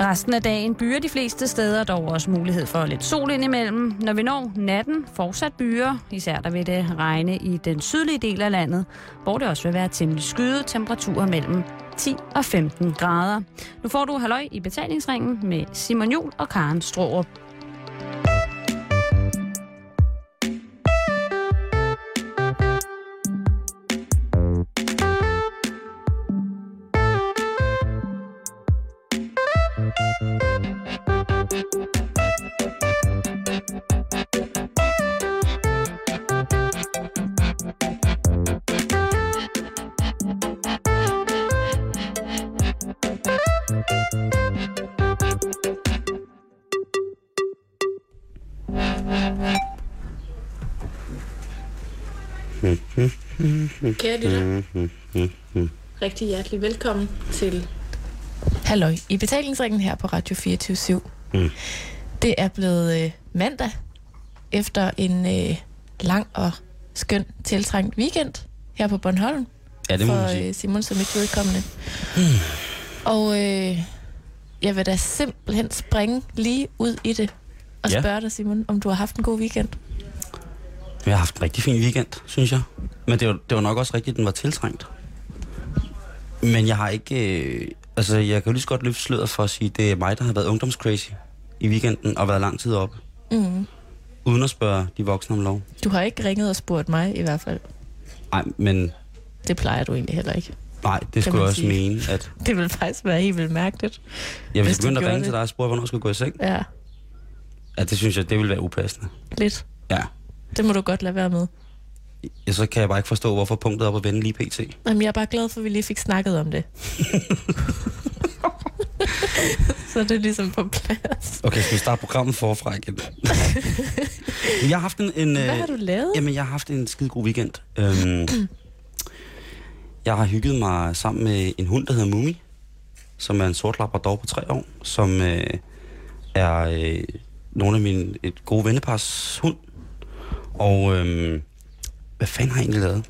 Resten af dagen byer de fleste steder dog også mulighed for lidt sol indimellem. Når vi når natten, fortsat byer, især der vil det regne i den sydlige del af landet, hvor det også vil være temmelig skyde temperaturer mellem 10 og 15 grader. Nu får du halløj i betalingsringen med Simon Jul og Karen Strohrup. Kære lytter, rigtig hjertelig velkommen til Halløj i betalingsringen her på Radio 24 mm. Det er blevet øh, mandag efter en øh, lang og skøn tiltrængt weekend her på Bornholm. Ja, det må for man sige. øh, Simon som ikke vedkommende. Mm. Og øh, jeg vil da simpelthen springe lige ud i det og Ja. spørge dig, Simon, om du har haft en god weekend. Vi har haft en rigtig fin weekend, synes jeg. Men det var, det var nok også rigtigt, at den var tiltrængt. Men jeg har ikke... Øh, altså, jeg kan jo lige så godt løfte sløret for at sige, at det er mig, der har været ungdomscrazy i weekenden og været lang tid op. Mm. Uden at spørge de voksne om lov. Du har ikke ringet og spurgt mig i hvert fald. Nej, men Det plejer du egentlig heller ikke. nej, det skulle jeg også sige. mene, at Det vil faktisk være helt vildt mærkeligt. jeg Hvis hvis du begyndte at ringe det. til dig og spørge, hvornår jeg skulle gå i seng. Ja, Ja, det synes jeg, det ville være upassende. lidt. Ja. Det må du godt lade være med. ja. Så kan jeg bare ikke forstå, hvorfor punktet er op at vende lige pt. Jamen, jeg er bare glad for, at vi lige fik snakket om det. Så det er ligesom på plads. Okay, skal vi starte programmet forfra igen? jeg har haft en... en Hvad øh, har du lavet? Jamen, jeg har haft en skide god weekend. Øhm, jeg har hygget mig sammen med en hund, der hedder Mumi, som er en sort labrador på tre år, som øh, er øh, nogle af mine et gode vennepars hund. Og øhm, hvad fanden har jeg egentlig lavet?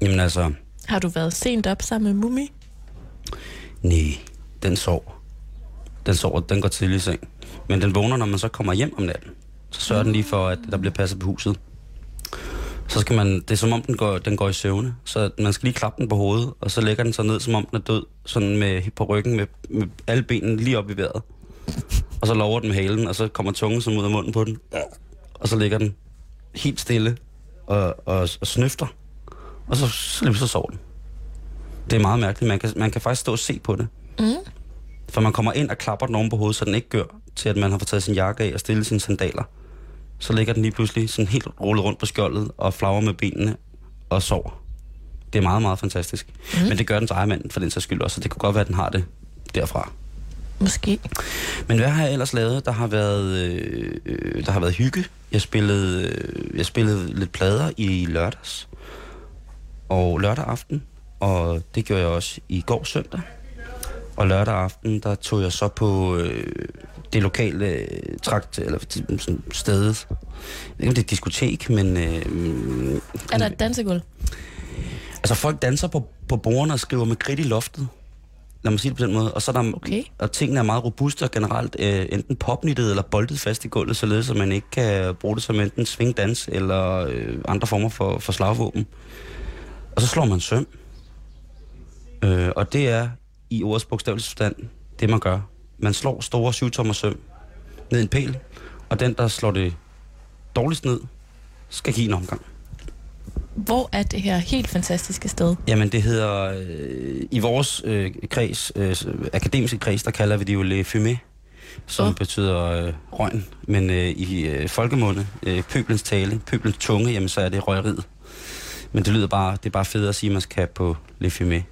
Jamen altså, Har du været sent op sammen med Mumi? nej, den sover. Den sover, den går tidligt i seng. Men den vågner, når man så kommer hjem om natten. Så sørger den lige for, at der bliver passet på huset. Så skal man, det er som om den går, den går i søvne, så man skal lige klappe den på hovedet, og så lægger den sig ned, som om den er død, sådan med, på ryggen med, med alle benene lige op i vejret. Og så lover den med halen, og så kommer tungen som ud af munden på den. Og så ligger den helt stille og, og, og snøfter. Og så, så, så sover den. Det er meget mærkeligt. Man kan, man kan faktisk stå og se på det. Mm. For man kommer ind og klapper den oven på hovedet, så den ikke gør, til at man har fået taget sin jakke af og stillet sine sandaler. Så ligger den lige pludselig sådan helt rullet rundt på skjoldet og flager med benene og sover. Det er meget, meget fantastisk. Mm. Men det gør dens ejermand for den sags skyld også, så det kunne godt være, at den har det derfra. Måske. Men hvad har jeg ellers lavet? Der har været, øh, øh, der har været hygge. Jeg spillede, øh, jeg spillede lidt plader i lørdags. Og lørdag aften. Og det gjorde jeg også i går søndag. Og lørdag aften, der tog jeg så på øh, det lokale øh, trakt, eller sådan sted. Jeg ved ikke, om det er et diskotek, men... Øh, Er der et dansegulv? Altså folk danser på, på bordene og skriver med kridt i loftet. Lad mig sige det på den måde. Og så er der, Okay. og tingene er meget robuste og generelt øh, enten popnittet eller boldet fast i gulvet, således at man ikke kan bruge det som enten svingdans eller øh, andre former for, for slagvåben. Og så slår man søm. Øh, og det er i ordets bogstavelige forstand det, man gør. Man slår store syvtommer søm ned i en pæl, og den, der slår det dårligst ned, skal give en omgang. Hvor er det her helt fantastiske sted? Jamen, det hedder... Øh, I vores øh, kreds, øh, akademiske kreds, der kalder vi det jo Le Fumé, som oh. betyder øh, røgn. Men øh, i øh, folkemunde, øh, pøblens tale, pøblens tunge, jamen så er det røgeriet. Men det lyder bare, det er bare fedt at sige, at man skal på Le Fumé.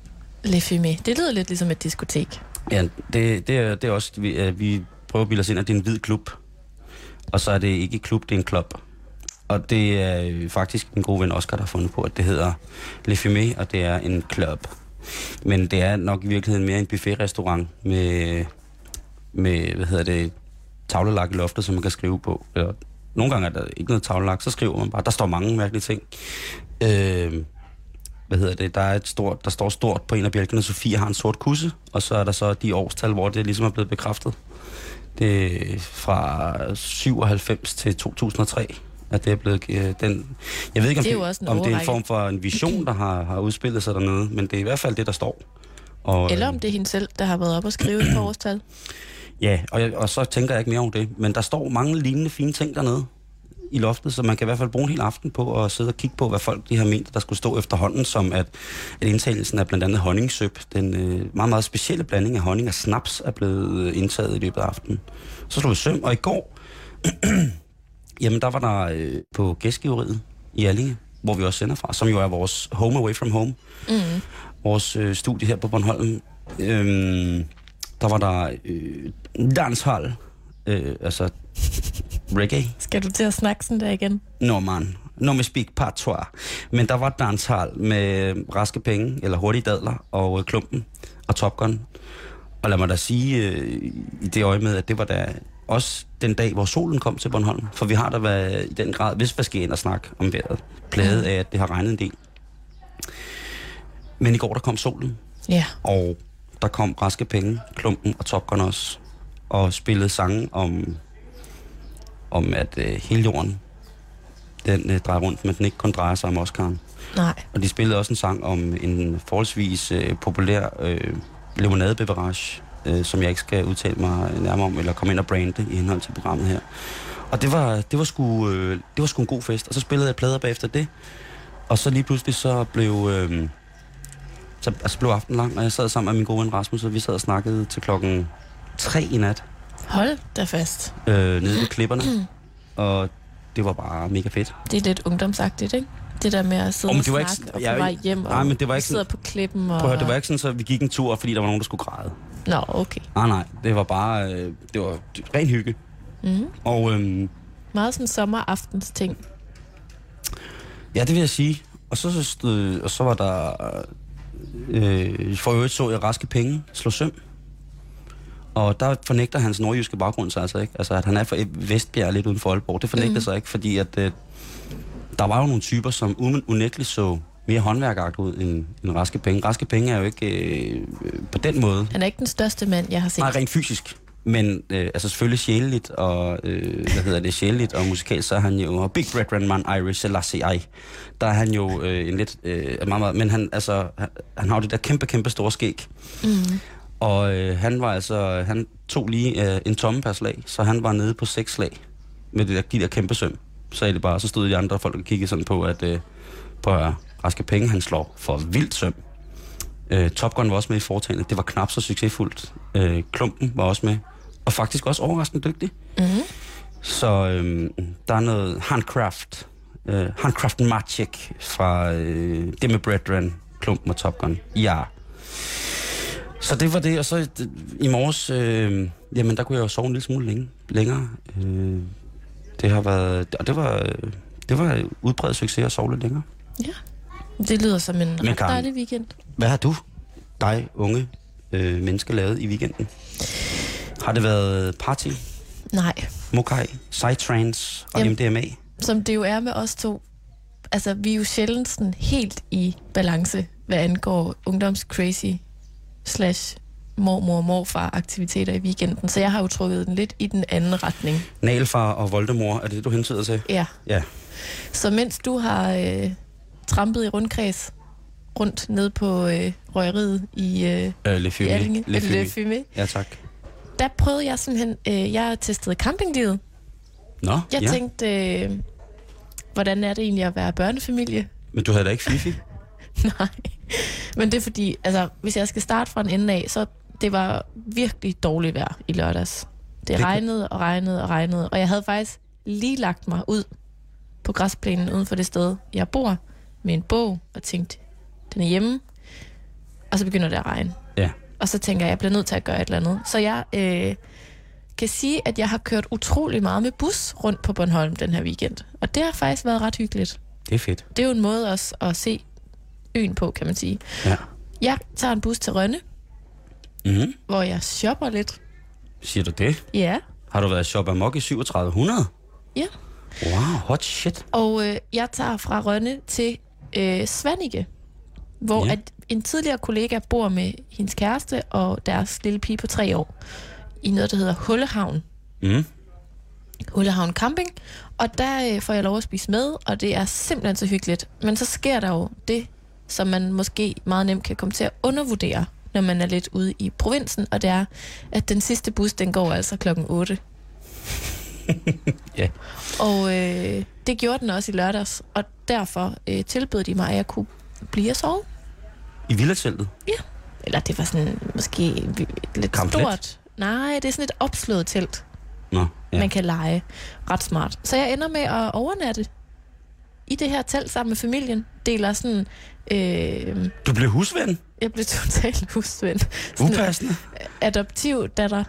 Le Fumé. Det lyder lidt ligesom et diskotek. Ja, det, det, er, det er også... Vi, øh, vi prøver at bilde os ind, at det er en hvid klub. Og så er det ikke klub, det er en klub. Og det er faktisk en god ven Oscar, der har fundet på, at det hedder Le Fumé, og det er en klub. Men det er nok i virkeligheden mere en buffetrestaurant med, med hvad hedder det, tavlelak i loftet, som man kan skrive på. Eller, nogle gange er der ikke noget tavlelak, så skriver man bare. Der står mange mærkelige ting. Øh, hvad hedder det, der er et stort, der står stort på en af bjælkene, Sofie har en sort kusse, og så er der så de årstal, hvor det ligesom er blevet bekræftet. Det er fra 97 til 2003, at det er blevet øh, den... Jeg ved ikke, om, det er, det, om det er en form for en vision, der har, har udspillet sig dernede, men det er i hvert fald det, der står. Og, Eller om det er hende selv, der har været op og skrive et par årstal. Ja, og, jeg, og så tænker jeg ikke mere om det. Men der står mange lignende fine ting dernede i loftet, så man kan i hvert fald bruge en hel aften på at sidde og kigge på, hvad folk de har ment, der skulle stå efterhånden, som at, at indtagelsen af blandt andet honningsøb, den øh, meget, meget specielle blanding af honning og snaps, er blevet øh, indtaget i løbet af aftenen. Så slog vi søm, og i går, jamen der var der øh, på gæstgiveriet i Allinge, hvor vi også sender fra, som jo er vores home away from home, mm. vores øh, studie her på Bornholm. Øhm, der var der øh, danshold, øh, altså reggae. Skal du til at snakke sådan der igen? Nå man, no me speak patois. Men der var danshold med raske penge, eller hurtige dadler, og øh, klumpen og Top Gun. Og lad mig da sige øh, i det øje med, at det var da også den dag, hvor solen kom til Bornholm. For vi har da været i den grad, hvis hvad skal ind og snakke om vejret, pladet mm. af, at det har regnet en del. Men i går, der kom solen. Ja. Og der kom Raske Penge, Klumpen og Top Gun også, og spillede sange om, om at øh, hele jorden, den øh, drejer rundt, men den ikke kun drejer sig om Oscar'en. Nej. Og de spillede også en sang om en forholdsvis øh, populær øh, limonadebeverage, øh, som jeg ikke skal udtale mig nærmere om, eller komme ind og brande i henhold til programmet her. Og det var, det var, sgu, øh, det var sgu en god fest. Og så spillede jeg plader bagefter det. Og så lige pludselig så blev... Øh, så altså, blev aften lang, og jeg sad sammen med min gode ven Rasmus, og vi sad og snakkede til klokken 3 i nat. Hold da fast. Øh, nede ved klipperne. og det var bare mega fedt. Det er lidt ungdomsagtigt, ikke? Det der med at sidde oh, og snakke ikke, og på vej hjem nej, og men det var ikke sidde på klippen. Og... Prøv at høre, det var ikke sådan, så vi gik en tur, fordi der var nogen, der skulle græde. Nå, okay. Nej, nej, det var bare, øh, det var ren hygge. Mm. Og, øhm, Meget sådan sommeraftens ting. Ja, det vil jeg sige. Og så, så, og så var der Øh, for øvrigt så jeg raske penge slå søm. Og der fornægter hans nordjyske baggrund sig altså ikke. Altså, at han er fra Vestbjerg lidt uden for Aalborg. Det fornægter mm. sig ikke, fordi at, øh, der var jo nogle typer, som unægteligt så mere håndværkagt ud end, end Raske Penge. Raske Penge er jo ikke øh, på den måde... Han er ikke den største mand, jeg har set. Nej, rent fysisk. Men øh, altså selvfølgelig sjæleligt og, øh, hvad hedder det, sjæleligt og musikalt, så er han jo, og Big Red Man Irish Selassie I, der er han jo øh, en lidt, øh, meget, meget, men han, altså, han, han har jo det der kæmpe, kæmpe store skæg. Mm. Og øh, han var altså, han tog lige øh, en tomme per slag, så han var nede på seks slag med det der, de der kæmpe søm. Så det bare, så stod de andre folk og kiggede sådan på, at øh, på at Raske Penge, han slår for vildt søm. Øh, Top Gun var også med i foretagendet. Det var knap så succesfuldt. Øh, Klumpen var også med og faktisk også overraskende dygtig. Mm-hmm. Så øhm, der er noget handcraft, øh, handcraft magic fra øh, det med Brethren, Klumpen og Top Gun. Ja. Så det var det, og så i morges, øh, jamen der kunne jeg jo sove en lille smule længe, længere. Øh, det har været, og det var, det var udbredt succes at sove lidt længere. Ja, det lyder som en ret dejlig weekend. Hvad har du, dig unge øh, menneske, lavet i weekenden? Har det været party? Nej. Mokai, Psytrance og Jamen, MDMA? Som det jo er med os to. Altså, vi er jo sjældent sådan helt i balance, hvad angår ungdomscrazy slash mormor og morfar aktiviteter i weekenden. Så jeg har jo trukket den lidt i den anden retning. Nalfar og Voldemort, er det det, du hentyder til? Ja. ja. Så mens du har øh, trampet i rundkreds rundt ned på øh, røgeriet i, øh, øh, Le Fumé. I Le Fumé. Le Fumé. Ja, tak der prøvede jeg simpelthen, øh, jeg testede campinglivet. Nå, Jeg ja. tænkte, øh, hvordan er det egentlig at være børnefamilie? Men du havde da ikke Fifi? Nej, men det er fordi, altså, hvis jeg skal starte fra en ende af, så det var virkelig dårligt vejr i lørdags. Det, det regnede og regnede og regnede, og jeg havde faktisk lige lagt mig ud på græsplænen uden for det sted, jeg bor, med en bog, og tænkte, den er hjemme, og så begynder det at regne. Ja og så tænker jeg, jeg bliver nødt til at gøre et eller andet. Så jeg øh, kan sige, at jeg har kørt utrolig meget med bus rundt på Bornholm den her weekend. Og det har faktisk været ret hyggeligt. Det er fedt. Det er jo en måde også at se øen på, kan man sige. Ja. Jeg tager en bus til Rønne, mm-hmm. hvor jeg shopper lidt. Siger du det? Ja. Har du været shop amok i 3700? Ja. Wow, hot shit. Og øh, jeg tager fra Rønne til øh, Svanike. hvor ja. at en tidligere kollega bor med hendes kæreste og deres lille pige på tre år i noget, der hedder Hullehavn. Mm. Hullehavn Camping, og der øh, får jeg lov at spise med, og det er simpelthen så hyggeligt. Men så sker der jo det, som man måske meget nemt kan komme til at undervurdere, når man er lidt ude i provinsen, og det er, at den sidste bus, den går altså klokken 8. ja. Og øh, det gjorde den også i lørdags, og derfor øh, tilbød de mig, at jeg kunne blive og sove. I villateltet? Ja. Eller det var sådan måske lidt Kamplet. stort. Nej, det er sådan et opslået telt. Nå, ja. man kan lege. Ret smart. Så jeg ender med at overnatte i det her telt sammen med familien. Deler sådan... Øh, du blev husven? Jeg blev totalt husven. Upassende? Adoptiv datter,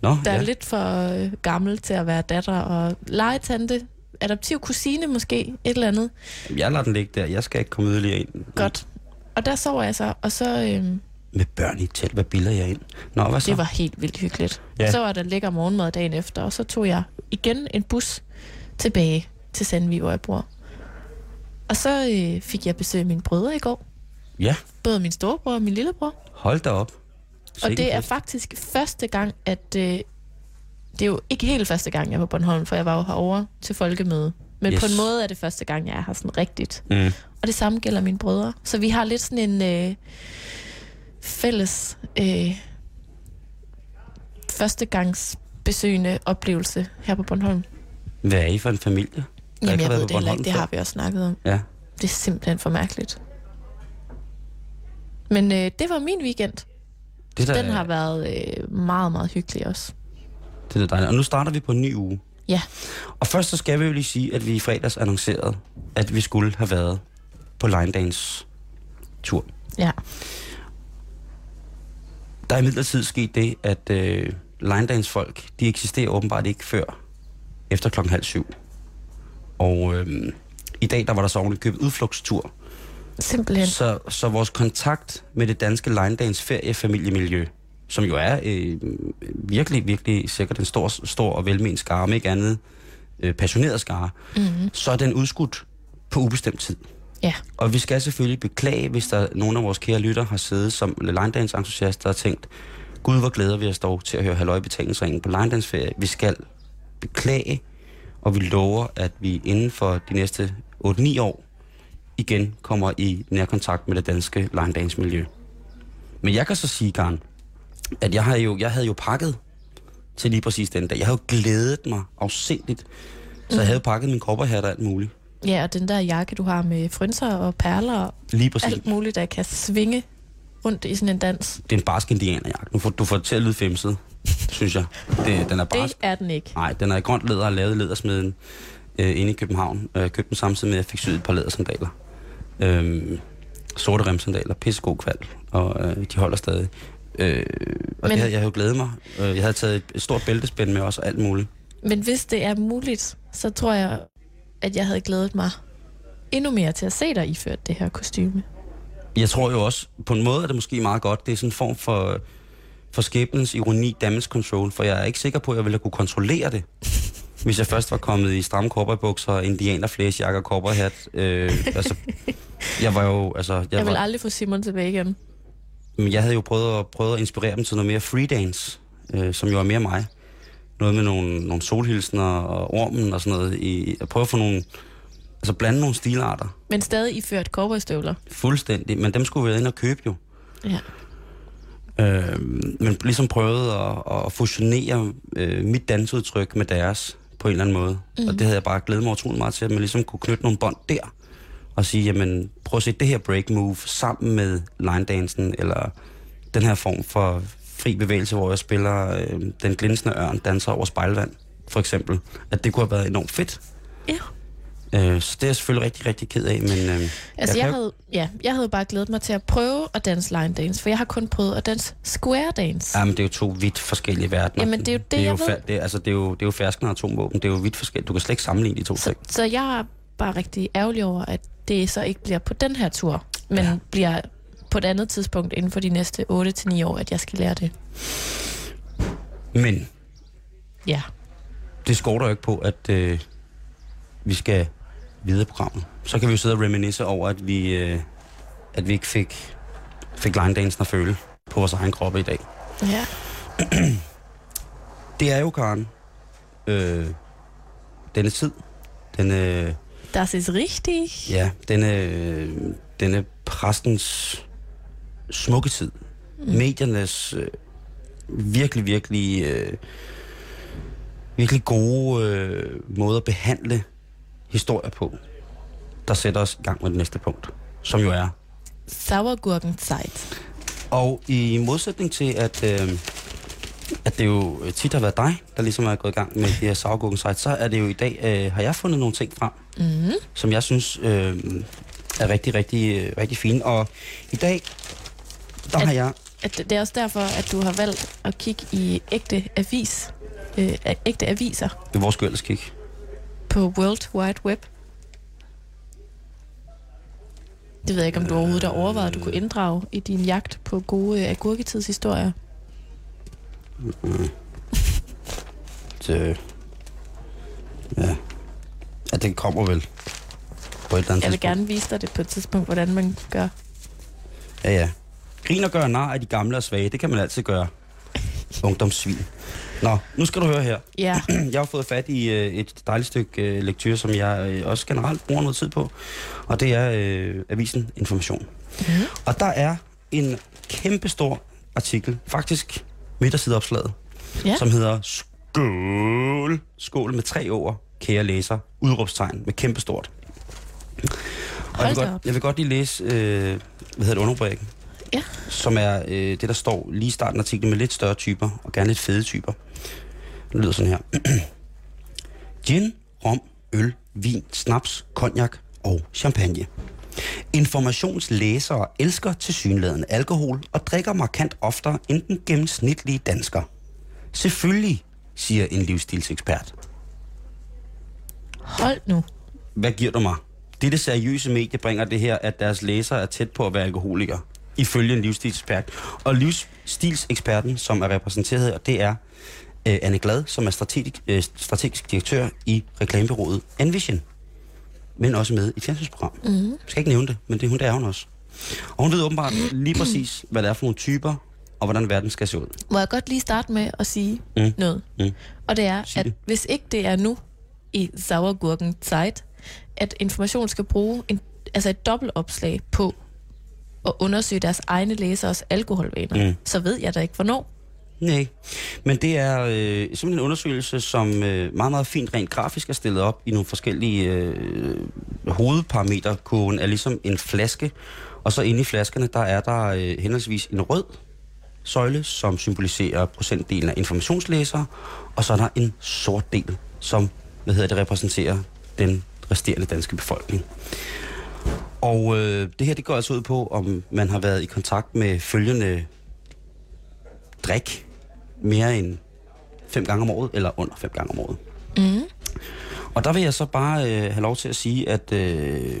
Nå, der ja. er lidt for øh, gammel til at være datter, og legetante, adoptiv kusine måske, et eller andet. Jeg lader den ligge der. Jeg skal ikke komme yderligere ind. Godt. Og der sover jeg så, og så... Øh, med børn i telt, hvad bilder jeg ind? Nå, hvad så? Det var helt vildt hyggeligt. Ja. Så var der lækker morgenmad dagen efter, og så tog jeg igen en bus tilbage til Sandvig, hvor jeg bor. Og så øh, fik jeg besøg af mine brødre i går. Ja. Både min storebror og min lillebror. Hold da op. Og det er faktisk første gang, at... Øh, det er jo ikke helt første gang, jeg er på Bornholm, for jeg var jo herovre til folkemøde. Men yes. på en måde er det første gang, jeg er her sådan rigtigt. Mm. Og det samme gælder mine brødre. Så vi har lidt sådan en øh, fælles øh, førstegangsbesøgende oplevelse her på Bornholm. Hvad er I for en familie? Jamen, jeg ved det heller ikke. Det har vi også snakket om. Ja. Det er simpelthen for mærkeligt. Men øh, det var min weekend. Det der, den har været øh, meget, meget hyggelig også. Det er dejligt. Og nu starter vi på en ny uge. Ja. Og først så skal vi jo lige sige, at vi i fredags annoncerede, at vi skulle have været på Line Dance tur. Ja. Der er imidlertid sket det, at øh, line dance folk, de eksisterer åbenbart ikke før efter klokken halv syv. Og øh, i dag, der var der så ordentligt købt udflugtstur. Simpelthen. Så, så vores kontakt med det danske line dance feriefamiliemiljø, som jo er øh, virkelig, virkelig sikkert en stor, stor og velment skare, om ikke andet øh, passioneret skare, mm-hmm. så er den udskudt på ubestemt tid. Ja. Og vi skal selvfølgelig beklage, hvis der nogen af vores kære lytter har siddet som line dance entusiaster og tænkt, Gud, hvor glæder vi os dog til at høre halvøj betalingsringen på line dance ferie. Vi skal beklage, og vi lover, at vi inden for de næste 8-9 år igen kommer i nærkontakt med det danske line dance miljø. Men jeg kan så sige, Garn, at jeg, har jo, jeg havde jo pakket til lige præcis den dag. Jeg havde jo glædet mig afsindigt. Så jeg mhm. havde pakket min kopperhat og alt muligt. Ja, og den der jakke, du har med frynser og perler og lige præcis. alt muligt, der kan svinge rundt i sådan en dans. Det er en barsk indianerjakke. Nu får, du får det til at lyde femset, synes jeg. Det, den er barsk. Det er den ikke. Nej, den er i grønt læder og lavet ledersmeden øh, inde i København. Øh, købte den samtidig med, at jeg fik syet et par lædersandaler. Øh, sorte remsandaler, pissegod kval, og øh, de holder stadig. Øh, og men, det havde, jeg havde jo glædet mig. Øh, jeg havde taget et stort bæltespænd med også, alt muligt. Men hvis det er muligt, så tror jeg, at jeg havde glædet mig endnu mere til at se dig iført det her kostyme. Jeg tror jo også, på en måde er det måske meget godt. Det er sådan en form for, for skæbnens ironi, damage control, for jeg er ikke sikker på, at jeg ville kunne kontrollere det. Hvis jeg først var kommet i stramme korperbukser, indianerflæsjakke og korperhat. Øh, altså, jeg var jo... Altså, jeg, jeg vil var, aldrig få Simon tilbage igen. Men jeg havde jo prøvet at, prøvet at inspirere dem til noget mere freedance, øh, som jo er mere mig. Noget med nogle, nogle solhilsner og ormen og sådan noget. I, at prøve at få nogle... Altså blande nogle stilarter. Men stadig i ført cowboystøvler? Fuldstændig, men dem skulle vi ind og købe jo. Ja. Øh, men ligesom prøvet at, at fusionere øh, mit dansudtryk med deres på en eller anden måde. Mm. Og det havde jeg bare glædet mig utrolig meget til, at man ligesom kunne knytte nogle bånd der og sige, jamen prøv at se det her break move sammen med line dansen, eller den her form for fri bevægelse, hvor jeg spiller øh, den glinsende ørn danser over spejlvand, for eksempel. At det kunne have været enormt fedt. Ja. Øh, så det er jeg selvfølgelig rigtig, rigtig ked af, men... Øh, altså, jeg, jeg, havde, ja, jeg havde bare glædet mig til at prøve at danse line dance, for jeg har kun prøvet at danse square dance. Jamen, det er jo to vidt forskellige verdener. Jamen, det er jo det, det er jeg jo ved. Det, altså, det er jo, det er jo ferskende atomvåben. Det er jo vidt forskelligt. Du kan slet ikke sammenligne de to så, ting. Så jeg er bare rigtig ærgerlig over, at det så ikke bliver på den her tur, men ja. bliver på et andet tidspunkt inden for de næste 8-9 år, at jeg skal lære det. Men ja. det skorter jo ikke på, at øh, vi skal videre programmet. Så kan vi jo sidde og reminisce over, at vi, øh, at vi ikke fik, fik line dansen at føle på vores egen kroppe i dag. Ja. det er jo, Karen, øh, denne tid, denne... Das ist richtig. Ja, denne, denne præstens smukke tid. Mm. Mediernes øh, virkelig, virkelig, øh, virkelig gode øh, måde at behandle historier på, der sætter os i gang med det næste punkt, som jo er... Sauergurkenzeit. Og i modsætning til, at, øh, at det jo tit har været dig, der ligesom er gået i gang med de her Sauergurkenzeit, så er det jo i dag, øh, har jeg fundet nogle ting frem, mm. som jeg synes øh, er rigtig, rigtig, øh, rigtig fine. Og i dag, der at, har jeg... At det er også derfor, at du har valgt at kigge i ægte avis, øh, ægte aviser. Hvor skulle ellers kigge? På World Wide Web. Det ved jeg ikke, om du overhovedet har overvejet, at du kunne inddrage i din jagt på gode øh, agurketidshistorier. Mm. Det, ja. ja, det kommer vel på et eller andet Jeg vil gerne vise dig det på et tidspunkt, hvordan man gør. Ja, ja. Grin og gør nar af de gamle og svage, det kan man altid gøre. Ungdomssvin. Nå, nu skal du høre her. Ja. Jeg har fået fat i øh, et dejligt stykke øh, lektyr, som jeg øh, også generelt bruger noget tid på. Og det er øh, Avisen Information. Mm-hmm. Og der er en kæmpestor artikel, faktisk midtersideopslaget, ja. som hedder Skål. Skål med tre ord, kære læser. Udråbstegn med kæmpestort. Og jeg vil, godt, jeg vil godt lige læse, øh, hvad hedder det, underrubrikken. Ja. Som er øh, det, der står lige i starten af artiklen med lidt større typer, og gerne lidt fede typer. Det lyder sådan her. Gin, rom, øl, vin, snaps, cognac og champagne. Informationslæsere elsker til synlædende alkohol og drikker markant oftere end den gennemsnitlige dansker. Selvfølgelig, siger en livsstilsekspert. Hold nu. Hvad giver du mig? Det, det seriøse medie bringer det her, at deres læsere er tæt på at være alkoholikere, ifølge en livsstilsekspert. Og livsstilseksperten, som er repræsenteret her, det er øh, Anne Glad, som er strategisk, øh, strategisk direktør i reklamebyrået Envision. Men også med i fjernsynsprogram. Mm. Jeg skal ikke nævne det, men det, hun, det er hun også. Og hun ved åbenbart lige præcis, hvad det er for nogle typer, og hvordan verden skal se ud. Må jeg godt lige starte med at sige mm. noget? Mm. Og det er, Sig at det. hvis ikke det er nu i Sauergurken Zeit, at information skal bruge en, altså et dobbeltopslag på at undersøge deres egne læsers alkoholvaner, mm. så ved jeg da ikke, hvornår. Nej, men det er øh, simpelthen en undersøgelse, som øh, meget, meget fint rent grafisk er stillet op i nogle forskellige øh, hovedparametre. Kurven er ligesom en flaske, og så inde i flaskerne, der er der øh, henholdsvis en rød søjle, som symboliserer procentdelen af informationslæsere, og så er der en sort del, som hvad hedder det, repræsenterer den resterende danske befolkning. Og øh, det her, det går altså ud på, om man har været i kontakt med følgende drik mere end fem gange om året, eller under fem gange om året. Mm. Og der vil jeg så bare øh, have lov til at sige, at øh,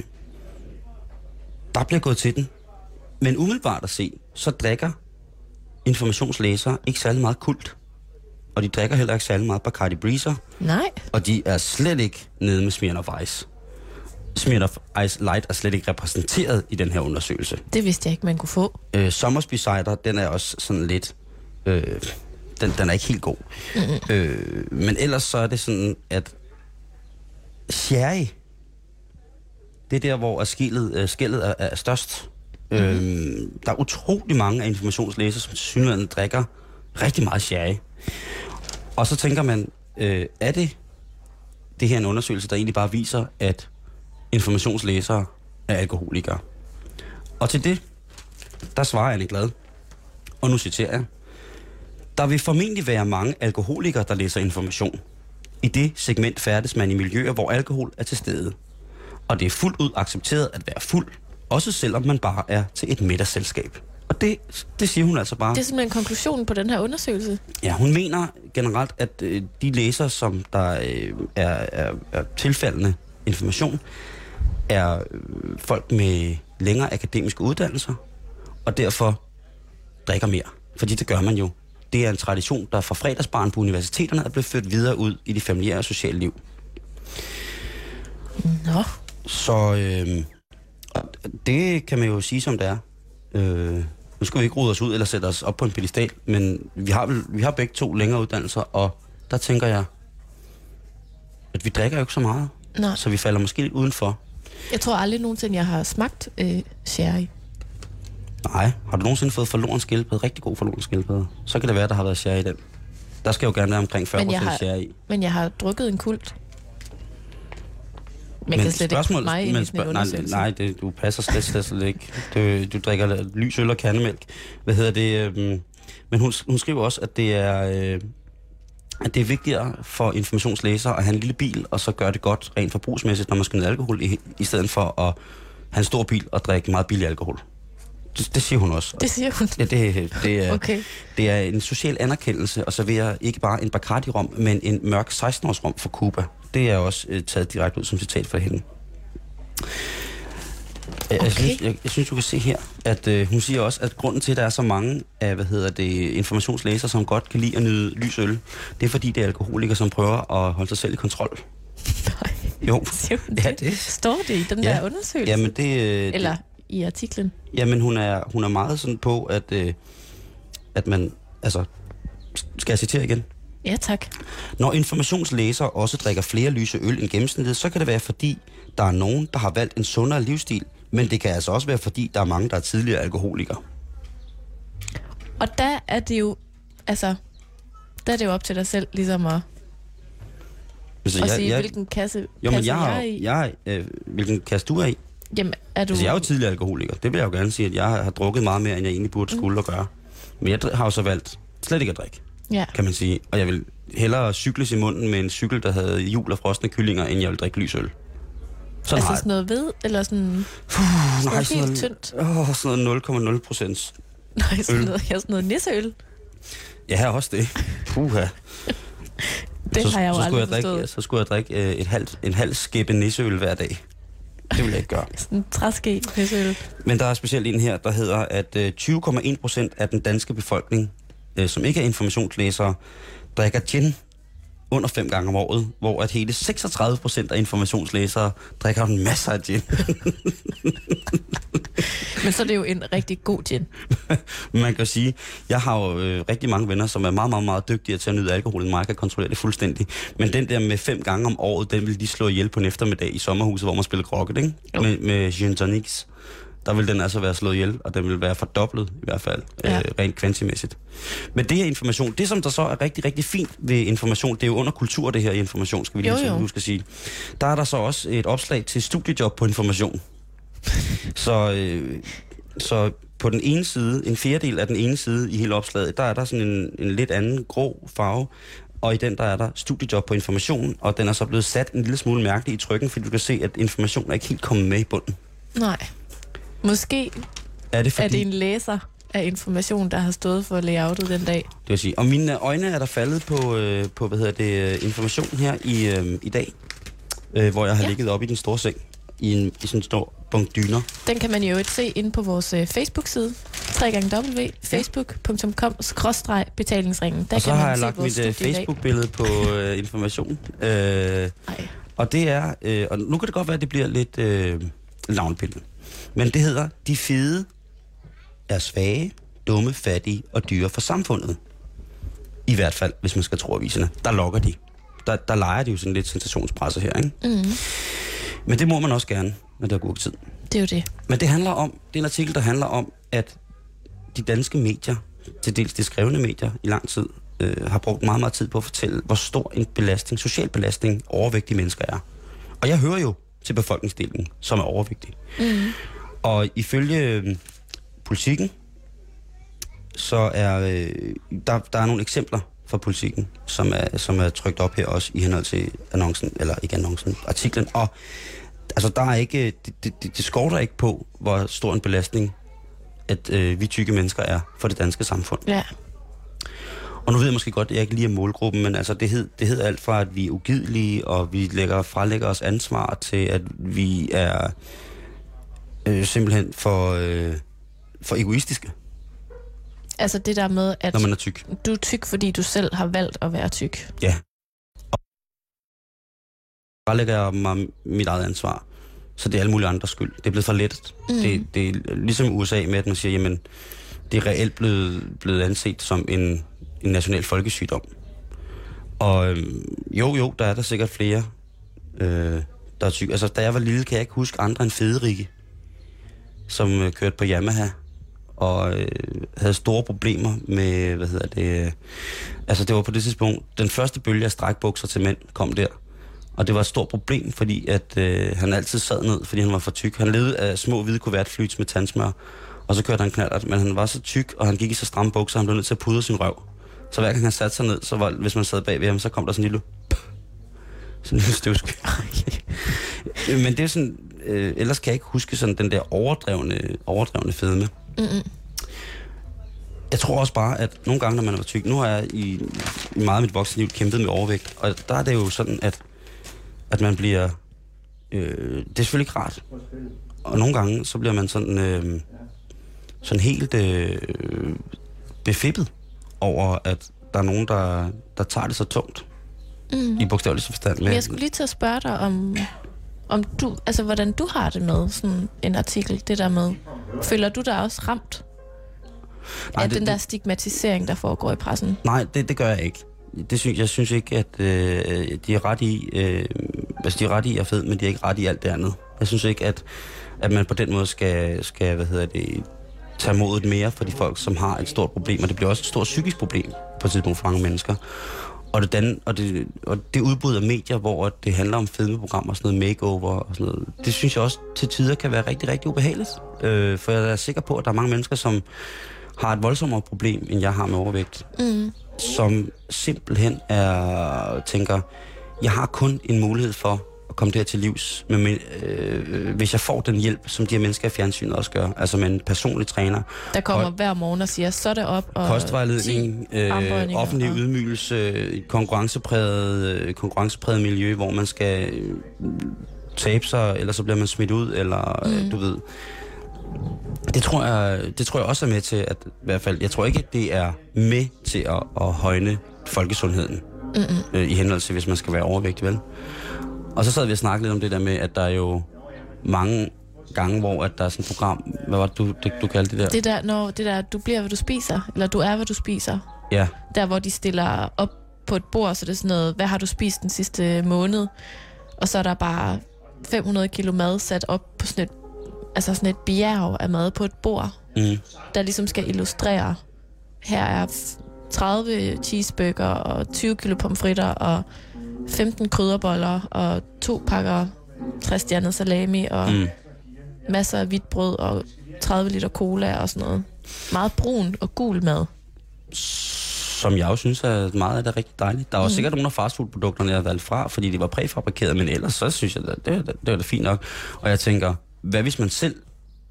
der bliver gået til den. Men umiddelbart at se, så drikker informationslæsere ikke særlig meget kult. Og de drikker heller ikke særlig meget Bacardi Breezer. Nej. Og de er slet ikke nede med Smirnoff Ice. Smirnoff Ice Light er slet ikke repræsenteret i den her undersøgelse. Det vidste jeg ikke, man kunne få. Øh, Sommersby Cider, den er også sådan lidt... Øh, den, den er ikke helt god. Mm-hmm. Øh, men ellers så er det sådan, at sherry, det er der, hvor skillet, øh, skillet er, er størst. Mm-hmm. Øh, der er utrolig mange af informationslæsere, som synligheden drikker rigtig meget sherry. Og så tænker man, øh, er det det her en undersøgelse, der egentlig bare viser, at informationslæsere er alkoholikere? Og til det, der svarer Anne Glad, og nu citerer jeg, der vil formentlig være mange alkoholikere, der læser information. I det segment færdes man i miljøer, hvor alkohol er til stede. Og det er fuldt ud accepteret at være fuld, også selvom man bare er til et middagsselskab. Og det, det siger hun altså bare. Det er simpelthen konklusionen på den her undersøgelse. Ja, hun mener generelt, at øh, de læser, som der øh, er, er, er tilfaldende information, er øh, folk med længere akademiske uddannelser, og derfor drikker mere. Fordi det gør man jo. Det er en tradition, der fra fredagsbarn på universiteterne er blevet ført videre ud i de familiære og sociale liv. Nå. Så øh, det kan man jo sige, som det er. Øh, nu skal vi ikke rode os ud eller sætte os op på en pedestal, men vi har, vel, vi har begge to længere uddannelser, og der tænker jeg, at vi drikker jo ikke så meget. Nej. Så vi falder måske lidt udenfor. Jeg tror aldrig nogensinde, jeg har smagt øh, sherry. Nej. Har du nogensinde fået forloren skildpadde? Rigtig god forloren skildpadde. Så kan det være, der har været sherry i den. Der skal jo gerne være omkring 40 Men jeg har- sherry i. Men jeg har drukket en kult. Men jeg Men kan slet spørgsmål, ikke mig men spørg- nej, nej det, du passer slet, slet, slet ikke. Du, du drikker lys øl og kandemælk. Hvad hedder det? øhm, men hun, hun skriver også, at det er... Øh, at det er vigtigere for informationslæsere at have en lille bil, og så gøre det godt rent forbrugsmæssigt, når man skal ned alkohol, i, i stedet for at have en stor bil og drikke meget billig alkohol. Det, det siger hun også. Det siger hun. Ja, det, det, er, Okay. det er en social anerkendelse at servere ikke bare en Bacardi-rom, men en mørk 16-års-rom for Cuba. Det er også øh, taget direkte ud som citat fra hende. Jeg, jeg, Okay. synes, jeg, jeg synes, du kan se her, at øh, hun siger også, at grunden til, at der er så mange af, hvad hedder det, informationslæsere, som godt kan lide at nyde lys øl, det er fordi, det er alkoholikere, som prøver at holde sig selv i kontrol. Nej, Jo. siger hun Ja, det? det- Står det i den Ja. der undersøgelse? Jamen, det, øh, Eller det, i artiklen? jamen hun, er, hun er meget sådan på, at, øh, at man, altså, skal jeg citere igen? Ja, tak. Når informationslæsere også drikker flere lyse øl end gennemsnittet, så kan det være fordi, der er nogen, der har valgt en sundere livsstil, men det kan altså også være fordi, der er mange, der er tidligere alkoholikere. Og der er det jo, altså, der er det jo op til dig selv, ligesom at, Altså, at sige, hvilken kasse jo, men jeg, jeg, har, i. jeg, øh, hvilken kasse du er i? Jamen, er du... Altså, jeg er jo tidligere alkoholiker. Det vil jeg jo gerne sige, at jeg har, har drukket meget mere, end jeg egentlig burde skulle at gøre. Men jeg har jo så valgt slet ikke at drikke, Ja. kan man sige. Og jeg vil hellere cykles i munden med en cykel, der havde hjul og frosne kyllinger, end jeg vil drikke lys øl. Sådan altså sådan noget ved, eller sådan... Puh, nej, sådan helt tyndt. Åh, sådan noget 0,0 procent. Nej, sådan Øl. noget, ja, sådan noget nisseøl. Ja, her også det. Puha. Det så, har jeg jo så skulle aldrig jeg drikke, forstået. Så skulle jeg drikke øh, et halvt, en halv skæbe nisseøl hver dag. Det vil jeg ikke gøre. Sådan en træske nisseøl. Men der er specielt en her, der hedder, at øh, 20,1 procent af den danske befolkning, øh, som ikke er informationslæsere, drikker gin under fem gange om året, hvor at hele 36 procent af informationslæsere drikker en masse af gin. Men så er det jo en rigtig god gin. Man kan sige, jeg har jo øh, rigtig mange venner, som er meget, meget, meget dygtigere til at nyde alkohol, end mig kan kontrollere det fuldstændig. Men den der med fem gange om året, den vil de slå ihjel på en eftermiddag i sommerhuset, hvor man spiller krokket, ikke? Jo. Med, med gin tonics. Der vil den altså være slået ihjel, og den vil være fordoblet i hvert fald, Ja. øh, rent kvantimæssigt. Men det her information, det som der så er rigtig, rigtig fint ved information, det er jo under kultur, det her information, skal vi lige Jo, jo. huske at sige. Der er der så også et opslag til studiejob på information. Så, øh, så på den ene side, en fjerdedel af den ene side i hele opslaget, der er der sådan en, en lidt anden grå farve, og i den der er der studiejob på information, og den er så blevet sat en lille smule mærkeligt i trykken, fordi du kan se, at information er ikke helt kommet med i bunden. Nej. Måske Er det fordi, er det en læser af information, der har stået for layoutet den dag. det vil sige, og mine øjne er der faldet på, øh, på hvad hedder det, øh, information her i, øh, i dag, øh, hvor jeg har Ja. ligget op i den store seng, i, en, i sådan en stor bunk dyner. Den kan man jo øvrigt se inde på vores øh, Facebook-side. www.facebook.com-betalingsringen. Der og så kan har man jeg se lagt mit øh. Facebook-billede på øh, information. Øh, Ej. Og det er, øh, og nu kan det godt være, at det bliver lidt øh, lavnpillet. Men det hedder, de fede er svage, dumme, fattige og dyre for samfundet. I hvert fald, hvis man skal tro aviserne. Der lokker de. Der, der leger de jo sådan lidt sensationspresse her, ikke? Mm, Men det må man også gerne, når der er god tid. det er jo det. Men det handler om, det er en artikel, der handler om, at de danske medier, til dels de skrevne medier i lang tid, øh, har brugt meget, meget tid på at fortælle, hvor stor en belastning, social belastning, overvægtige mennesker er. Og jeg hører jo til befolkningsdelen, som er overvægtig. Mm. Og ifølge øh, politikken, så er øh, der, der er nogle eksempler fra politikken, som er, som er trykt op her også i henhold til annoncen, eller ikke annoncen, artiklen. Og altså, der er ikke, det, det, det, det skorter ikke på, hvor stor en belastning, at øh, vi tykke mennesker er for det danske samfund. Ja. Og nu ved jeg måske godt, at jeg ikke lige er målgruppen, men altså det hed, det hed alt fra, at vi er ugidelige, og vi lægger, frelægger os ansvar til, at vi er øh, simpelthen for, øh, for egoistiske, Altså det der med, at når man er tyk. du er tyk, fordi du selv har valgt at være tyk. Ja. Og frelægger jeg mig mit eget ansvar, så det er alle mulige andres skyld. Det er blevet for let. Mm. Det, det er ligesom USA med, at man siger, jamen, det er reelt blevet, blevet anset som en, en national folkesygdom. Og øhm, jo, jo, der er der sikkert flere, øh, der er syge. Altså, da jeg var lille, kan jeg ikke huske andre end Federike, som øh, kørte på Yamaha og øh, havde store problemer med, hvad hedder det, øh, altså det var på det tidspunkt, den første bølge af strækbukser til mænd kom der. Og det var et stort problem, fordi at øh, han altid sad ned, fordi han var for tyk. Han levede af små hvide kuvertflyts med tandsmør, og så kørte han knallert, men han var så tyk, og han gik i så stramme bukser, han blev nødt til at pudre sin røv. Så hver gang han satte sig ned, så var, hvis man sad bag ved ham, så kom der sådan en lille... Sådan en lille støvsk. men det er sådan... Øh, ellers kan jeg ikke huske sådan den der overdrevne, overdrevne fedme. Mm-mm. Jeg tror også bare, at nogle gange, når man er tyk... Nu har jeg i, i meget af mit voksne liv kæmpet med overvægt, og der er det jo sådan, at, at man bliver... Øh, det er selvfølgelig ikke rart. Og nogle gange, så bliver man sådan... Øh, sådan helt øh, befippet over, at der er nogen, der, der tager det så tungt. Mm. I bogstavelig forstand. Men jeg skulle lige til at spørge dig om, om du, altså hvordan du har det med sådan en artikel, det der med. Føler du dig også ramt Nej, af det, den der stigmatisering, der foregår i pressen? Nej, det, det gør jeg ikke. Det synes, jeg synes ikke, at øh, de er ret i, øh, altså de er ret i at fed, men de er ikke ret i alt det andet. Jeg synes ikke, at, at man på den måde skal, skal hvad hedder det, tage modet mere for de folk, som har et stort problem, og det bliver også et stort psykisk problem på et tidspunkt for mange mennesker. Og det, dan, og, det, og det udbud af medier, hvor det handler om fedmeprogrammer og sådan noget makeover og sådan noget, det synes jeg også til tider kan være rigtig, rigtig ubehageligt. Øh, for jeg er sikker på, at der er mange mennesker, som har et voldsommere problem, end jeg har med overvægt. Mm. Som simpelthen er, tænker, jeg har kun en mulighed for komme det her til livs, med, øh, hvis jeg får den hjælp, som de her mennesker i fjernsynet også gør, altså med en personlig træner. Der kommer og, hver morgen og siger, så det op. Og kostvejledning, øh, offentlig ydmygelse, konkurrencepræget, øh, konkurrencepræget miljø, hvor man skal øh, tabe sig, eller så bliver man smidt ud, eller mm. øh, du ved. Det tror, jeg, det tror jeg også er med til, at i hvert fald, jeg tror ikke, at det er med til at, at højne folkesundheden, Mm-mm. øh, i henhold til, hvis man skal være overvægtig, vel? Og så sad vi og snakkede lidt om det der med, at der er jo mange gange, hvor at der er sådan et program, hvad var det, du, det, du kaldte det der? Det der, når det der, du bliver, hvad du spiser, eller du er, hvad du spiser. Ja. Der, hvor de stiller op på et bord, så det er sådan noget, hvad har du spist den sidste måned? Og så er der bare 500 kilo mad sat op på sådan et, altså sådan et bjerg af mad på et bord, mm. der ligesom skal illustrere, her er 30 cheeseburger og 20 kilo pomfritter og 15 krydderboller og to pakker 60 salami og mm. masser af hvidt brød og 30 liter cola og sådan noget. Meget brun og gul mad. Som jeg også synes er meget af det rigtig dejligt. Der er også mm. sikkert nogle af fastfoodprodukterne, jeg har valgt fra, fordi de var præfabrikeret, men ellers så synes jeg, det, det, det var da fint nok. Og jeg tænker, hvad hvis man selv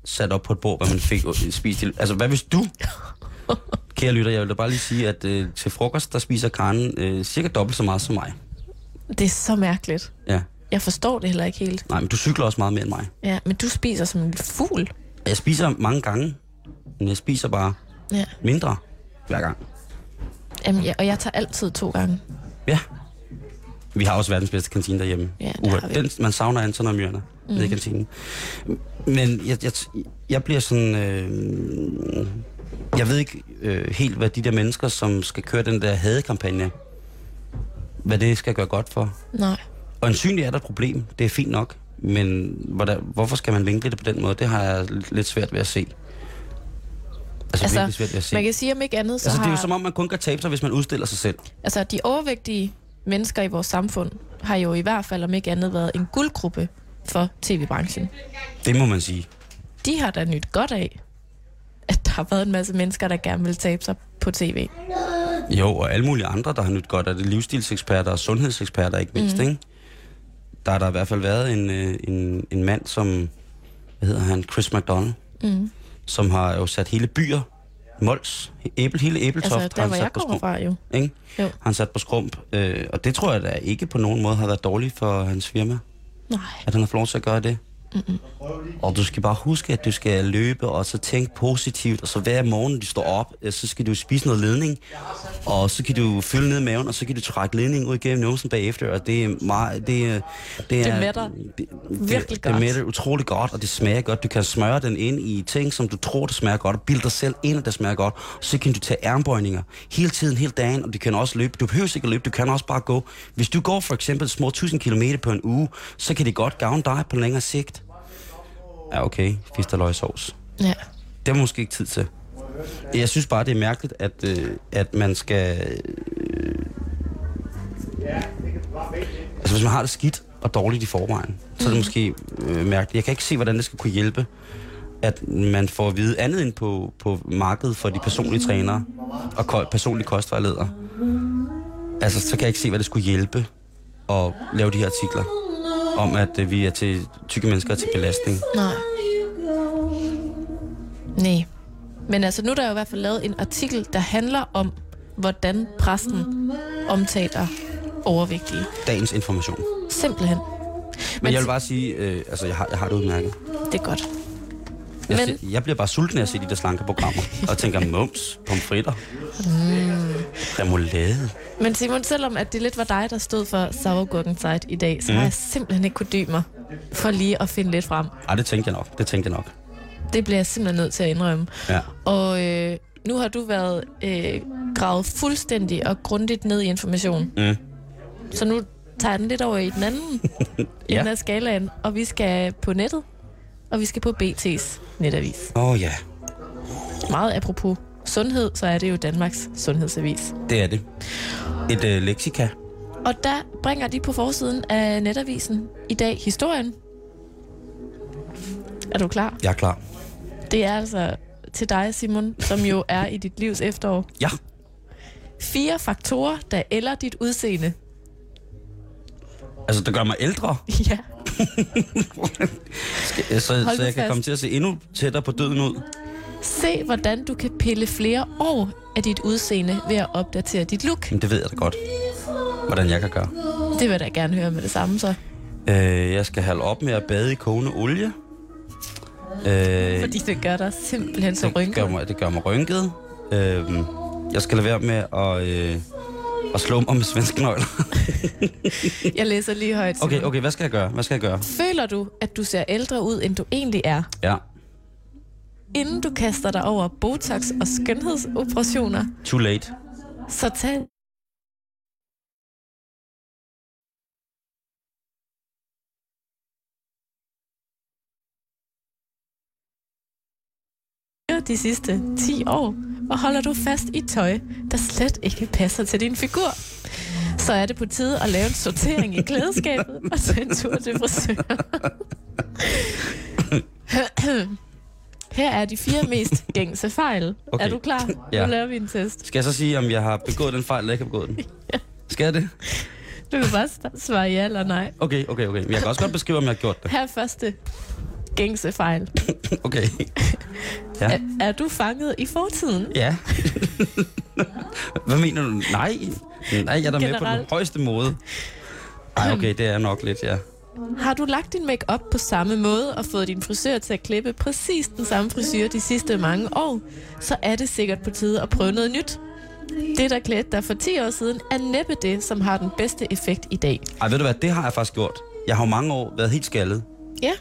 satte op på et bord, hvad man fik spist til? Altså, hvad hvis du Kære lytter, jeg vil da bare lige sige, at øh, til frokost, der spiser Karen øh, cirka dobbelt så meget som mig. Det er så mærkeligt. Ja. Jeg forstår det heller ikke helt. Nej, men du cykler også meget mere end mig. Ja, men du spiser som en fugl. Jeg spiser mange gange, men jeg spiser bare ja. mindre hver gang. Jamen, ja, og jeg tager altid to gange. Ja. Vi har også verdens bedste kantine derhjemme. Ja, det Den, man savner Anton og Myrna mm. nede i kantinen. Men jeg, jeg, jeg bliver sådan... Øh, jeg ved ikke øh, helt, hvad de der mennesker, som skal køre den der hadekampagne, hvad det skal gøre godt for. Nej. Og ansynligt er der et problem. Det er fint nok. Men hvordan, hvorfor skal man vinkle det på den måde? Det har jeg lidt svært ved at se. Altså, altså svært ved at se. man kan sige om ikke andet, så altså, har... det er jo som om, man kun kan tabe sig, hvis man udstiller sig selv. Altså, de overvægtige mennesker i vores samfund har jo i hvert fald om ikke andet været en guldgruppe for tv-branchen. Det må man sige. De har da nyt godt af, at der har været en masse mennesker, der gerne vil tabe sig på tv. Jo, og alle mulige andre, der har nyt godt af det. Livsstilseksperter og sundhedseksperter, ikke mindst, mm. ikke? Der har der i hvert fald været en, øh, en, en mand, som, hvad hedder han, Chris McDonald, mm. som har jo sat hele byer, Mols, æble, hele Æbeltoft, altså, der, har han sat på skrump. Fra, jo. Ikke? Jo. Han sat på skrump, øh, og det tror jeg da ikke på nogen måde har været dårligt for hans firma. Nej. At han har fået lov til at gøre det. Mm-mm. Og du skal bare huske, at du skal løbe, og så tænke positivt, og så hver morgen, du står op, øh, så skal du spise noget ledning, og så kan du fylde ned i maven, og så kan du trække ledning ud igennem numsen bagefter, og det er meget, det er... Det, er, det mætter det, virkelig det, godt. Det mætter utrolig godt, og det smager godt. Du kan smøre den ind i ting, som du tror, det smager godt, og bilde dig selv ind, at det smager godt. Så kan du tage armbøjninger hele tiden, hele dagen, og du kan også løbe. Du behøver ikke at løbe, du kan også bare gå. Hvis du går for eksempel små 1000 km på en uge, så kan det godt gavne dig på længere sigt. Ja, okay. Fisk og løgsovs. Ja. Det er måske ikke tid til. Jeg synes bare, det er mærkeligt, at, øh, at man skal... Øh, altså, hvis man har det skidt og dårligt i forvejen, så er det måske øh, mærkeligt. Jeg kan ikke se, hvordan det skal kunne hjælpe, at man får at vide andet end på, på markedet for de personlige trænere og ko- personlige kostvejledere. Altså, så kan jeg ikke se, hvad det skulle hjælpe at lave de her artikler om, at øh, vi er til tykke mennesker til belastning. Nej. Nej. Men altså, nu er der jo i hvert fald lavet en artikel, der handler om, hvordan præsten omtaler overvægtige. Dagens information. Simpelthen. Men, Men jeg vil bare sige, øh, altså jeg har, jeg har det udmærket. Det er godt. Jeg, Men... jeg bliver bare sulten af at se de der slanke programmer, og tænker, mums, pomfritter, mm. remoulade. Men Simon, selvom at det lidt var dig, der stod for Sauergurken Side i dag, så mm. har jeg simpelthen ikke kunne dybe mig for lige at finde lidt frem. Ej, det tænkte jeg nok. Det tænkte jeg nok. Det bliver jeg simpelthen nødt til at indrømme. Ja. Og øh, nu har du været øh, gravet fuldstændig og grundigt ned i information. Mm. Så nu tager jeg den lidt over i den anden ja. ende af skalaen, og vi skal på nettet, og vi skal på BT's netavis. Åh oh, ja. Meget apropos sundhed, så er det jo Danmarks sundhedsavis. Det er det. Et øh, leksika. Og der bringer de på forsiden af netavisen i dag historien. Er du klar? Jeg er klar. Det er altså til dig, Simon, som jo er i dit livs efterår. Ja. Fire faktorer, der ælder dit udseende. Altså, det gør mig ældre? Ja. Skal, så, så jeg kan komme til at se endnu tættere på døden ud? Se, hvordan du kan pille flere år af dit udseende ved at opdatere dit look. Men det ved jeg da godt, hvordan jeg kan gøre. Det vil jeg da gerne høre med det samme, så. Øh, jeg skal holde op med at bade i kogende olie. Øh, Fordi det gør dig simpelthen så rynket. Det gør mig, det gør mig rynket. Øh, jeg skal lade være med at... Øh, og slå mig med svenske nøgler. jeg læser lige højt. Okay, okay, hvad skal jeg gøre? Hvad skal jeg gøre? Føler du, at du ser ældre ud, end du egentlig er? Ja. Inden du kaster dig over Botox og skønhedsoperationer... Too late. Så tag de sidste 10 år, og holder du fast i tøj, der slet ikke passer til din figur, så er det på tide at lave en sortering i klædeskabet og tage en tur til frisør. Her er de fire mest gængse fejl. Okay. Er du klar? Ja. Nu laver vi en test. Skal jeg så sige, om jeg har begået den fejl, eller ikke har begået den? ja. Skal jeg det? Du kan bare svare ja eller nej. Okay, okay, okay. Men jeg kan også godt beskrive, om jeg har gjort det. Her er første gængse fejl. okay. Ja. Er, er du fanget i fortiden? Ja. Hvad mener du? Nej. Nej, jeg er da med på den højeste måde. Nej, okay, det er nok lidt, ja. Har du lagt din make på samme måde og fået din frisør til at klippe præcis den samme frisyr de sidste mange år, så er det sikkert på tide at prøve noget nyt. Det, der klædte dig for 10 år siden, er næppe det, som har den bedste effekt i dag. Ej, ved du hvad, det har jeg faktisk gjort. Jeg har jo mange år været helt skaldet. Ja.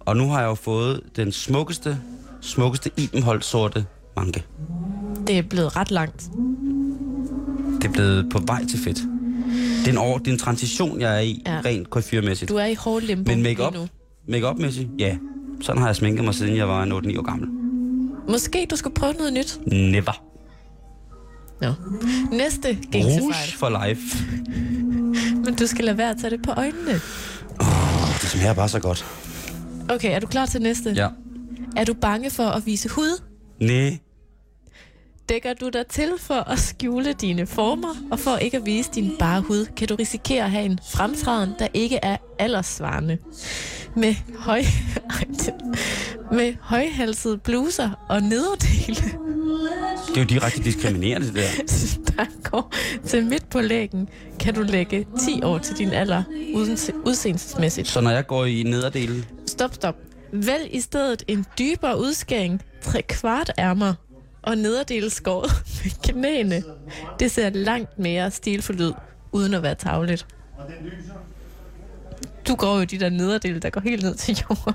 Og nu har jeg jo fået den smukkeste, smukkeste Ibenholt sorte manke. Det er blevet ret langt. Det er blevet på vej til fedt. Det er en, år, det er en transition, jeg er i, ja. rent koiffyrmæssigt. Du er i hård limbo Men make-up, make-up-mæssigt, ja. Sådan har jeg sminket mig, siden jeg var 8-9 år gammel. Måske du skulle prøve noget nyt? Never. No. Næste gængse Rouge for life. Men du skal lade være at tage det på øjnene. Oh, det smager bare så godt. Okay, er du klar til næste? Ja. Er du bange for at vise hud? Nej. Dækker du dig til for at skjule dine former, og for ikke at vise din bare hud, kan du risikere at have en fremtræden, der ikke er alderssvarende. Med, høj... med højhalsede bluser og nederdele. Det er jo direkte diskriminerende, det der. der går til midt på lægen, kan du lægge 10 år til din alder udseendsmæssigt. Så når jeg går i nederdelen? Stop, stop. Vælg i stedet en dybere udskæring, tre kvart ærmer og nederdel skåret med knæene. Det ser langt mere stilfuldt ud, uden at være tavligt. Du går jo de der nederdele, der går helt ned til jorden.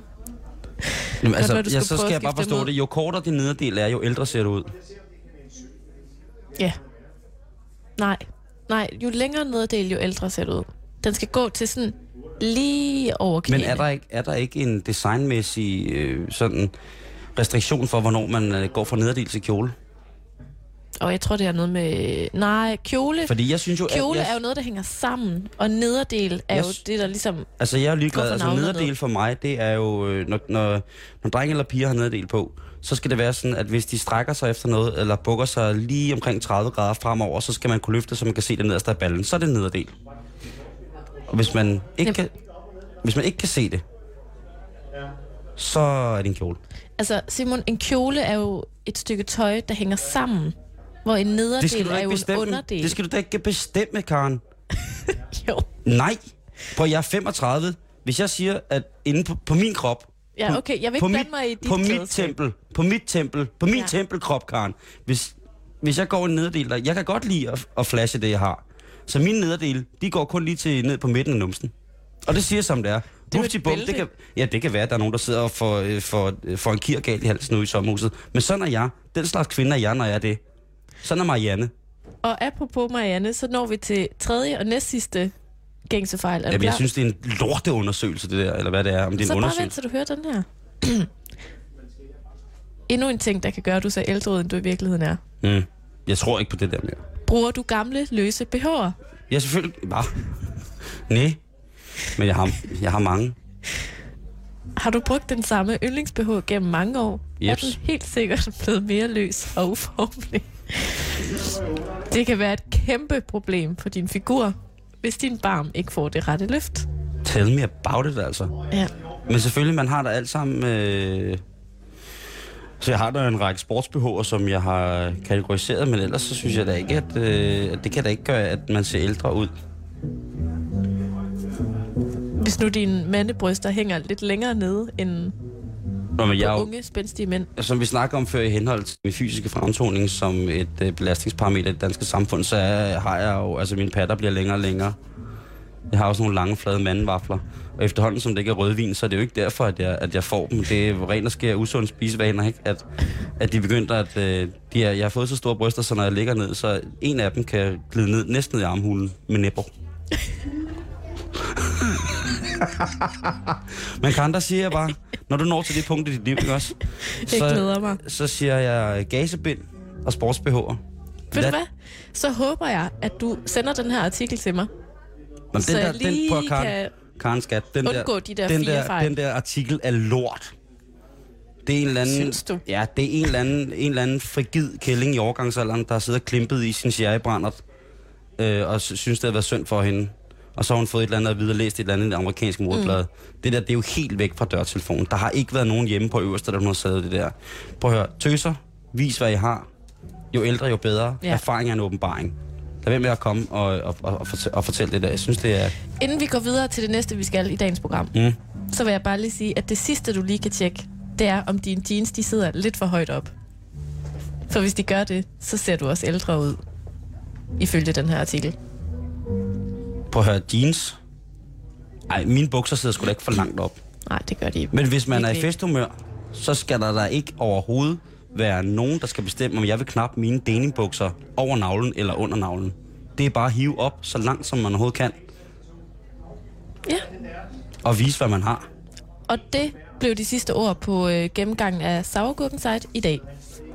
Jamen, altså, ja, så skal jeg bare forstå det. Jo kortere din nederdel er, jo ældre ser det ud. Ja. Nej. Nej, jo længere nederdel, jo ældre ser det ud. Den skal gå til sådan lige over knæene. Men er der ikke, er der ikke en designmæssig øh, sådan restriktion for, hvornår man øh, går fra nederdel til kjole? Og jeg tror, det er noget med... Nej, kjole... Fordi jeg synes jo... Kjole jeg, er jo noget, der hænger sammen, og nederdel er jeg, jo det, der ligesom... Altså, jeg er ligeglad. Altså, nederdel for mig, det er jo... Øh, når, når, når drenge eller piger har nederdel på, så skal det være sådan, at hvis de strækker sig efter noget, eller bukker sig lige omkring 30 grader fremover, så skal man kunne løfte, så man kan se det nederste af ballen. Så er det nederdel. Og hvis man ikke, kan, hvis man ikke kan se det, så er det en kjole. Altså, Simon, en kjole er jo et stykke tøj, der hænger sammen. Hvor en nederdel er jo bestemme. en underdel. Det skal du da ikke bestemme, Karen. jo. Nej. På jeg er 35. Hvis jeg siger, at inde på, på min krop... Ja, okay. Jeg vil ikke blande mig i dit På mit tempel. På mit tempel. På min ja. tempelkrop, Karen. Hvis, hvis jeg går en nederdel, der, jeg kan godt lide at, at flashe det, jeg har. Så mine nederdele, de går kun lige til ned på midten af numsen. Og det siger som det er. Det, er bum, det kan, ja, det kan være, at der er nogen, der sidder og får, øh, får, øh, får en kirgal i halsen ude i sommerhuset. Men sådan er jeg. Den slags kvinde er jeg, når jeg er det. Sådan er Marianne. Og apropos Marianne, så når vi til tredje og næst sidste gængse fejl. Jamen, jeg synes, det er en lorteundersøgelse, det der, eller hvad det er. Om det er så en bare vent, så du hører den her. Endnu en ting, der kan gøre, at du ser ældre ud, end du i virkeligheden er. Mm. Jeg tror ikke på det der mere. Bruger du gamle, løse BH'er? Ja, selvfølgelig. Bare. Nej. Men jeg har, jeg har mange. Har du brugt den samme yndlings-BH gennem mange år? Yep. Er den helt sikkert blevet mere løs og uformelig? Det kan være et kæmpe problem for din figur, hvis din barm ikke får det rette løft. Tell me about it, altså. Ja. Men selvfølgelig, man har der alt sammen... Øh... Så jeg har der en række sportsbehover, som jeg har kategoriseret, men ellers så synes jeg da ikke, at, øh, at det kan da ikke gøre, at man ser ældre ud. Hvis nu dine mandebryster hænger lidt længere nede end Nå, men jeg unge, spændstige mænd. Som vi snakker om før i henhold til min fysiske fremtoning som et øh, belastningsparameter i det danske samfund, så er, har jeg jo, altså mine patter bliver længere og længere. Jeg har også nogle lange, flade mandevafler. Og efterhånden, som det ikke er rødvin, så er det jo ikke derfor, at jeg, at jeg får dem. Det er ren og sker usunde spisevaner, ikke? At, at de begynder at... Øh, de er, jeg har fået så store bryster, så når jeg ligger ned, så en af dem kan glide ned, næsten ned i armhulen med næpper. Men kan der siger jeg bare, når du når til det punkt i dit liv, ikke også? Så, jeg glæder mig. Så siger jeg gasebind og sportsbehårer. Ved du hvad? Så håber jeg, at du sender den her artikel til mig. Men den der, den på Karen, kan Karen Skat, den der, de der den, der, fejl. den der artikel er lort. Det er en eller anden, Synes du? Ja, det er en eller anden, en eller anden frigid kælling i overgangsalderen, der sidder klimpet i sin sherrybrændert, øh, og synes, det har været synd for hende og så har hun fået et eller andet at vide og læst et eller andet amerikanske modblad. Mm. Det der, det er jo helt væk fra dørtelefonen. Der har ikke været nogen hjemme på øverste, der hun har sagt det der. Prøv at høre, tøser, vis hvad I har. Jo ældre, jo bedre. Ja. Erfaring er en åbenbaring. Lad være med at komme og, og, og, og, fortælle, det der. Jeg synes, det er... Inden vi går videre til det næste, vi skal i dagens program, mm. så vil jeg bare lige sige, at det sidste, du lige kan tjekke, det er, om dine jeans, de sidder lidt for højt op. For hvis de gør det, så ser du også ældre ud, ifølge den her artikel. På at høre, jeans. Ej, mine bukser sidder sgu da ikke for langt op. Nej, det gør de ikke. Men hvis man er i festhumør, så skal der da ikke overhovedet være nogen, der skal bestemme, om jeg vil knappe mine denimbukser over navlen eller under navlen. Det er bare at hive op så langt, som man overhovedet kan. Ja. Og vise, hvad man har. Og det blev de sidste ord på øh, gennemgangen af Sauergurken Site i dag.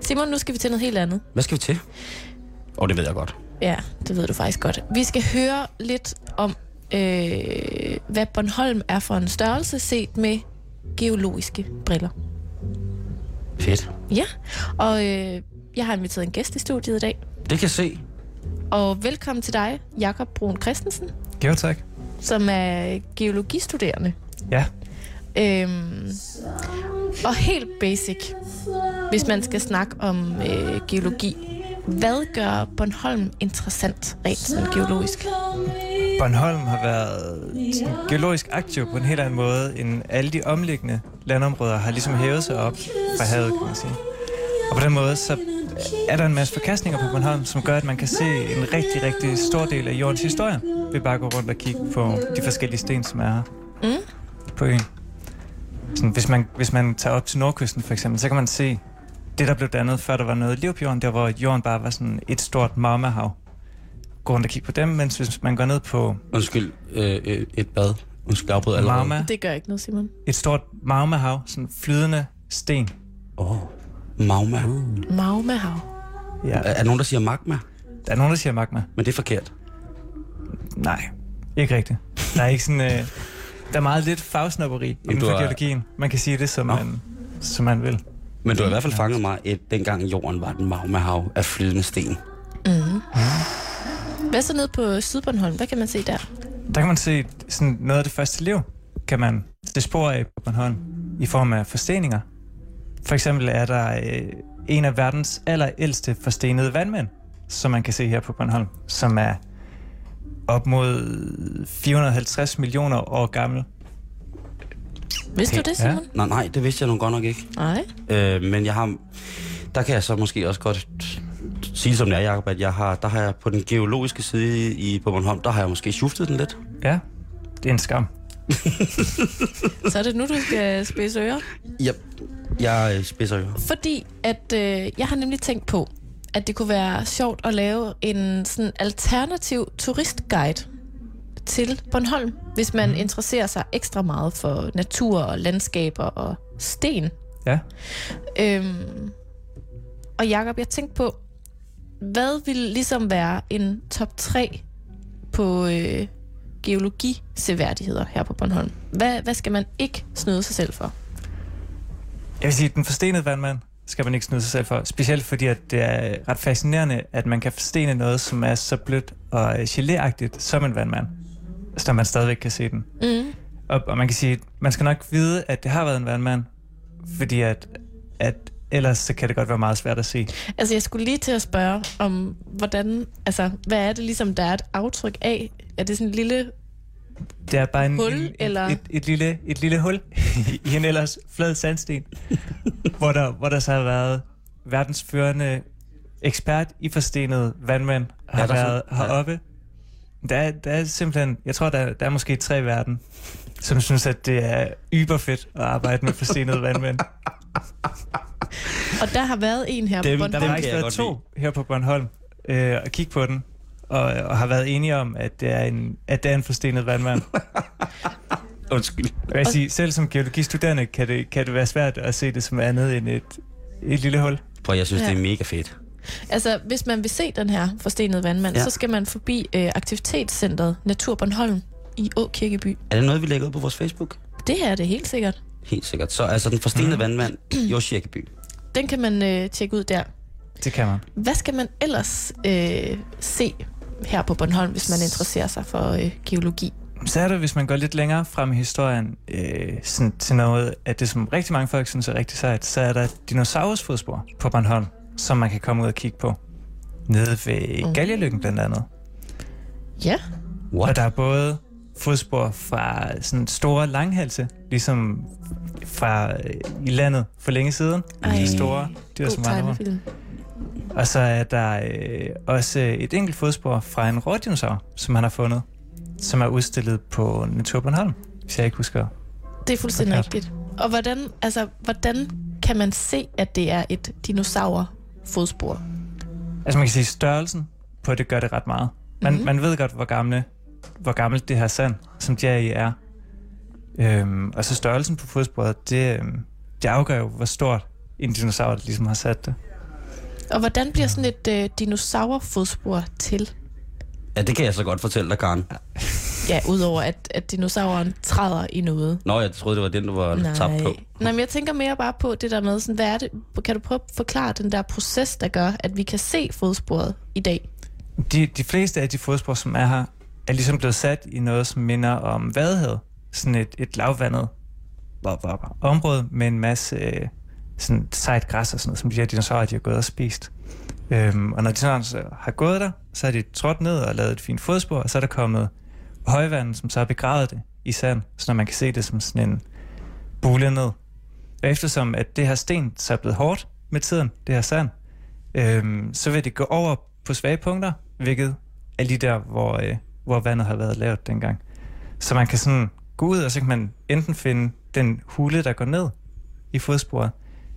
Simon, nu skal vi til noget helt andet. Hvad skal vi til? Åh, oh, det ved jeg godt. Ja, det ved du faktisk godt. Vi skal høre lidt om, øh, hvad Bornholm er for en størrelse set med geologiske briller. Fedt. Ja, og øh, jeg har inviteret en gæst i studiet i dag. Det kan jeg se. Og velkommen til dig, Jakob Brun Christensen. Jo, tak. Som er geologistuderende. Ja. Øhm, og helt basic, hvis man skal snakke om øh, geologi, Hvad gør Bornholm interessant rent sådan geologisk? Bornholm har været geologisk aktiv på en helt anden måde, end alle de omliggende landområder har ligesom hævet sig op fra havet, kan man sige. Og på den måde, så er der en masse forkastninger på Bornholm, som gør, at man kan se en rigtig, rigtig stor del af jordens historie ved bare at gå rundt og kigge på de forskellige sten, som er her mm. på øen. Sådan, hvis, man, hvis man tager op til nordkysten for eksempel, så kan man se det, der blev dannet, før der var noget liv på jorden, der hvor jorden bare var sådan et stort magmahav. Gå rundt og kigge på dem, mens hvis man går ned på... Undskyld, øh, øh et bad. Undskyld, afbryde allerede. Magma. Det gør ikke noget, Simon. Et stort magmahav, sådan flydende sten. Åh, oh, magma. Uh. Magmahav. Ja. Er, er der nogen, der siger magma? Der er nogen, der siger magma. Men det er forkert. Nej, ikke rigtigt. Der er ikke sådan... Øh, der er meget lidt fagsnopperi inden for geologien. Man kan sige det, som, man, som man vil. Men du har i hvert fald fanget mig, at dengang jorden var den magmahav af flydende sten. Mm. Hvad så ned på Sydbornholm? Hvad kan man se der? Der kan man se sådan noget af det første liv, kan man se spor af på Bornholm i form af forsteninger. For eksempel er der øh, en af verdens allerældste forstenede vandmænd, som man kan se her på Bornholm, som er op mod 450 millioner år gammel. Vidste du det, Simon? Ja. Nej, nej, det vidste jeg nu godt nok ikke. Nej. Øh, men jeg har, der kan jeg så måske også godt sige som det er, Jacob, at jeg har, der har jeg på den geologiske side i, på Bornholm, der har jeg måske shuftet den lidt. Ja, det er en skam. så er det nu, du skal spidse ører? Ja, jeg spidser ører. Fordi at øh, jeg har nemlig tænkt på, at det kunne være sjovt at lave en sådan alternativ turistguide til Bornholm, hvis man mm. interesserer sig ekstra meget for natur og landskaber og sten. Ja. Øhm, og Jakob, jeg tænkte på, hvad vil ligesom være en top 3 på øh, geologiseværdigheder her på Bornholm? Hvad, hvad skal man ikke snyde sig selv for? Jeg vil sige, den forstenede vandmand skal man ikke snyde sig selv for. Specielt fordi, at det er ret fascinerende, at man kan forstene noget, som er så blødt og geléagtigt som en vandmand. Så man stadigvæk kan se den. Mm. Og, og man kan sige, man skal nok vide, at det har været en vandmand, fordi at, at ellers så kan det godt være meget svært at se. Altså, jeg skulle lige til at spørge om, hvordan, altså, hvad er det ligesom, der er et aftryk af? Er det sådan en lille det er bare en, hul, en, eller? Et, et, lille, et lille hul i en ellers flad sandsten, hvor, der, hvor der så har været verdens førende ekspert i forstenet vandmænd har ja, været heroppe. Der er, der er simpelthen, jeg tror, der, der er måske tre verden, som synes, at det er yberfedt at arbejde med forstenet vandmænd. Og der har været en her dem, på Bornholm. Der har været to lide. her på Bornholm øh, og kigge på den og, og har været enige om, at det er en, at det er en forstenet vandmand. Undskyld. Jeg vil sige, selv som geologistuderende kan det, kan det være svært at se det som andet end et, et lille hul. For jeg synes, ja. det er mega fedt. Altså, hvis man vil se den her forstenede vandmand, ja. så skal man forbi øh, aktivitetscentret Natur Bornholm i Å Kirkeby. Er det noget, vi lægger ud på vores Facebook? Det er det helt sikkert. Helt sikkert. Så altså den forstenede mm. vandmand i Å Kirkeby. Den kan man øh, tjekke ud der. Det kan man. Hvad skal man ellers øh, se her på Bornholm, hvis man interesserer sig for øh, geologi? Så er det, hvis man går lidt længere frem i historien øh, sådan, til noget af det, som rigtig mange folk synes er rigtig sejt, så er der dinosaurusfodspor på Bornholm, som man kan komme ud og kigge på. Nede ved mm. Galjeløkken blandt andet. Ja. What? Og der er både fodspor fra sådan store langhalse, ligesom fra øh, i landet for længe siden. Ej, store dyr, som var Og så er der øh, også et enkelt fodspor fra en rådinosaur, som han har fundet, som er udstillet på Natur Bornholm, hvis jeg ikke husker. Det er fuldstændig rigtigt. Og hvordan, altså, hvordan kan man se, at det er et dinosaur-fodspor? Altså man kan sige, størrelsen på det gør det ret meget. Man, mm-hmm. man ved godt, hvor gamle hvor gammelt det her sand, som er i, er. Øhm, og så størrelsen på fodsporet, det, øhm, det afgør jo, hvor stort en dinosaur ligesom har sat det. Og hvordan bliver sådan et øh, dinosaurfodspor til? Ja, det kan jeg så godt fortælle dig, Karen. Ja, udover at, at dinosauren træder i noget. Nå, jeg troede, det var den, du var Nej. tabt på. Nej, men jeg tænker mere bare på det der med, sådan, hvad er det, kan du prøve at forklare den der proces, der gør, at vi kan se fodsporet i dag? De, de fleste af de fodspor, som er her, er ligesom blevet sat i noget, som minder om Vadehavet. Sådan et, et lavvandet område med en masse øh, sådan sejt græs og sådan noget, som de her dinosaurer, de har gået og spist. Øhm, og når de sådan så altså har gået der, så har de trådt ned og lavet et fint fodspor, og så er der kommet højvand, som så har begravet det i sand, så man kan se det som sådan en bule ned. Og eftersom at det her sten så er blevet hårdt med tiden, det her sand, øhm, så vil det gå over på svage punkter, hvilket er lige der, hvor, øh, hvor vandet har været lavet dengang. Så man kan sådan gå ud, og så kan man enten finde den hule, der går ned i fodsporet,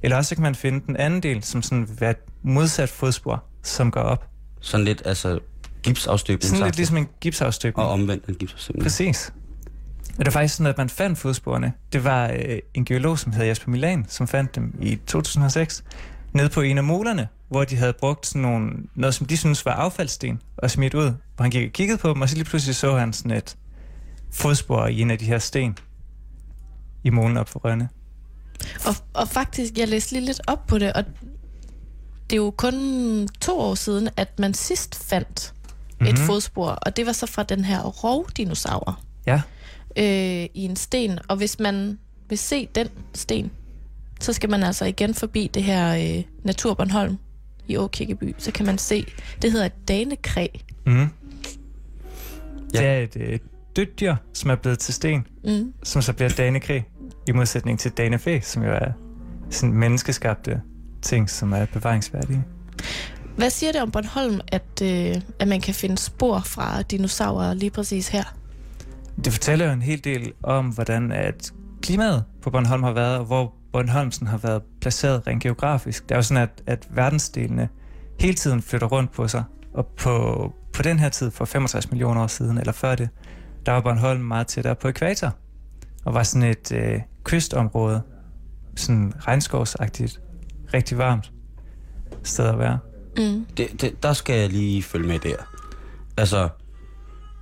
eller også kan man finde den anden del, som sådan vil være modsat fodspor, som går op. Sådan lidt, altså gipsafstøbning. Sådan lidt ligesom en gipsafstøbning. Og omvendt en gipsafstøbning. Præcis. Og det var faktisk sådan, at man fandt fodsporene. Det var øh, en geolog, som hed Jasper Milan, som fandt dem i 2006, nede på en af molerne, hvor de havde brugt sådan nogle, noget, som de synes var affaldssten, og smidt ud. Hvor han gik og kiggede på dem, og så lige pludselig så han sådan et fodspor i en af de her sten i molen op for Rønne. Og, og faktisk, jeg læste lige lidt op på det, og det er jo kun to år siden, at man sidst fandt mm-hmm. et mhm. fodspor, og det var så fra den her rovdinosaur. Ja. Øh, I en sten, og hvis man vil se den sten, så skal man altså igen forbi det her øh, Natur Bornholm i Åkirkeby, så kan man se, det hedder et danekræ. Mm. Ja. Det er et, et dødt dyr, som er blevet til sten, mm. som så bliver danekræ, i modsætning til danefæ, som jo er sådan menneskeskabte ting, som er bevaringsværdige. Hvad siger det om Bornholm, at, øh, at man kan finde spor fra dinosaurer lige præcis her? Det fortæller jo en hel del om, hvordan at klimaet på Bornholm har været, og hvor Bornholmsen har været placeret rent geografisk. Det er jo sådan, at, at verdensdelene hele tiden flytter rundt på sig. Og på, på den her tid, for 65 millioner år siden, eller før det, der var Bornholm meget tættere på ekvator. Og var sådan et øh, kystområde, sådan regnskovsagtigt, rigtig varmt sted at være. Mm. Det, det, der skal jeg lige følge med der. Altså,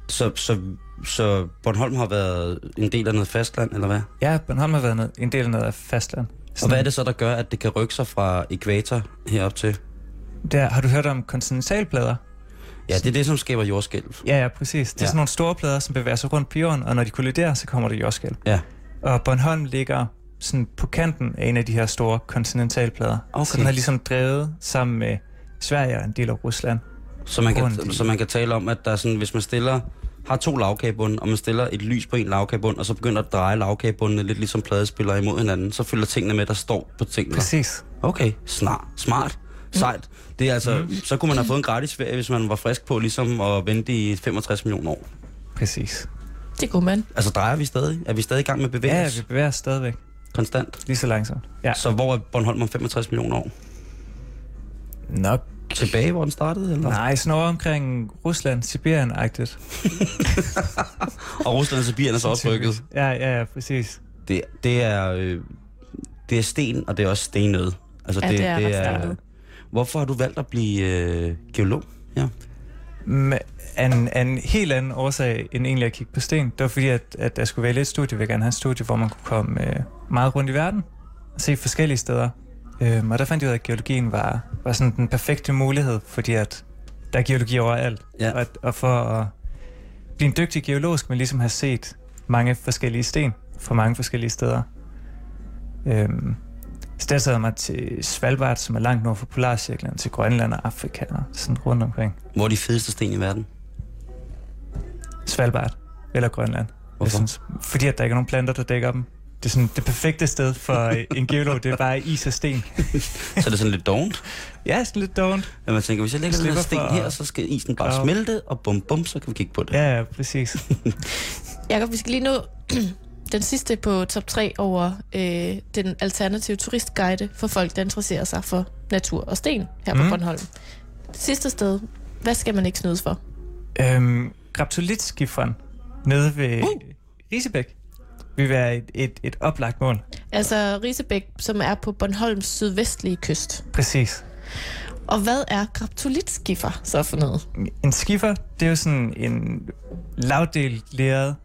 så, så, så Bornholm har været en del af noget fastland, eller hvad? Ja, Bornholm har været en del af noget fastland. Sådan. Og hvad er det så, der gør, at det kan rykke sig fra ekvator herop til? Der, har du hørt om kontinentalplader? Ja, det er det, som skaber jordskælv. Ja, ja, præcis. Det er ja. sådan nogle store plader, som bevæger sig rundt på jorden, og når de kolliderer, så kommer der jordskælv. Ja. Og Bornholm ligger sådan på kanten af en af de her store kontinentalplader. Okay. Så den har ligesom drevet sammen med Sverige og en del af Rusland. Så man, kan, så man kan tale om, at der er sådan, hvis man stiller har to lavkagebund, og man stiller et lys på en lavkagebund, og så begynder at dreje lavkagebundene lidt ligesom pladespillere imod hinanden, så følger tingene med, der står på tingene. Præcis. Okay, snart, smart, sejt. Det er altså, mm. så kunne man have fået en gratis ferie, hvis man var frisk på ligesom at vente i 65 millioner år. Præcis. Det kunne man. Altså drejer vi stadig? Er vi stadig i gang med at bevæge Ja, vi bevæger os stadigvæk. Konstant? Lige så langsomt, ja. Så hvor er Bornholm om 65 millioner år? Nok Tilbage, hvor den startede? Eller? Nej, sådan over omkring Rusland, Sibirien-agtigt. og Rusland og Sibirien er så også rykket? Ja, ja, ja, præcis. Det, det, er, øh, det er sten, og det er også stenød. Altså, ja, det, det er, det er Hvorfor har du valgt at blive øh, geolog? Ja. Med en, en helt anden årsag end egentlig at kigge på sten. Det var fordi, at, at jeg skulle vælge et studie. Jeg ville gerne have et studie, hvor man kunne komme øh, meget rundt i verden og se forskellige steder. Øhm, og der fandt jeg ud af, at geologien var, var sådan den perfekte mulighed, fordi at der er geologi overalt. Ja. Og, og for at blive en dygtig geolog, skal man ligesom have set mange forskellige sten fra mange forskellige steder. Øhm, så der sad mig til Svalbard, som er langt nord for Polarcirklen, til Grønland og Afrika og sådan rundt omkring. Hvor er de fedeste sten i verden? Svalbard eller Grønland. Hvorfor? synes, fordi at der ikke er nogen planter, der dækker dem. Det er sådan det perfekte sted for en geolog, det er bare is og sten. så er det sådan lidt dovent? Ja, sådan lidt dovent. Ja, man tænker, hvis jeg lægger den her sten her, så skal isen bare grave. smelte, og bum bum, så kan vi kigge på det. Ja, ja, præcis. Jakob, vi skal lige nå den sidste på top 3 over øh, den alternative turistguide for folk, der interesserer sig for natur og sten her på mm. Bornholm. Sidste sted, hvad skal man ikke snydes for? Øhm, Graptolitskifren nede ved uh. Risebæk vil være et, et, et oplagt mål. Altså Risebæk, som er på Bornholms sydvestlige kyst. Præcis. Og hvad er graptolitskiffer så for noget? En skiffer, det er jo sådan en lavdel leret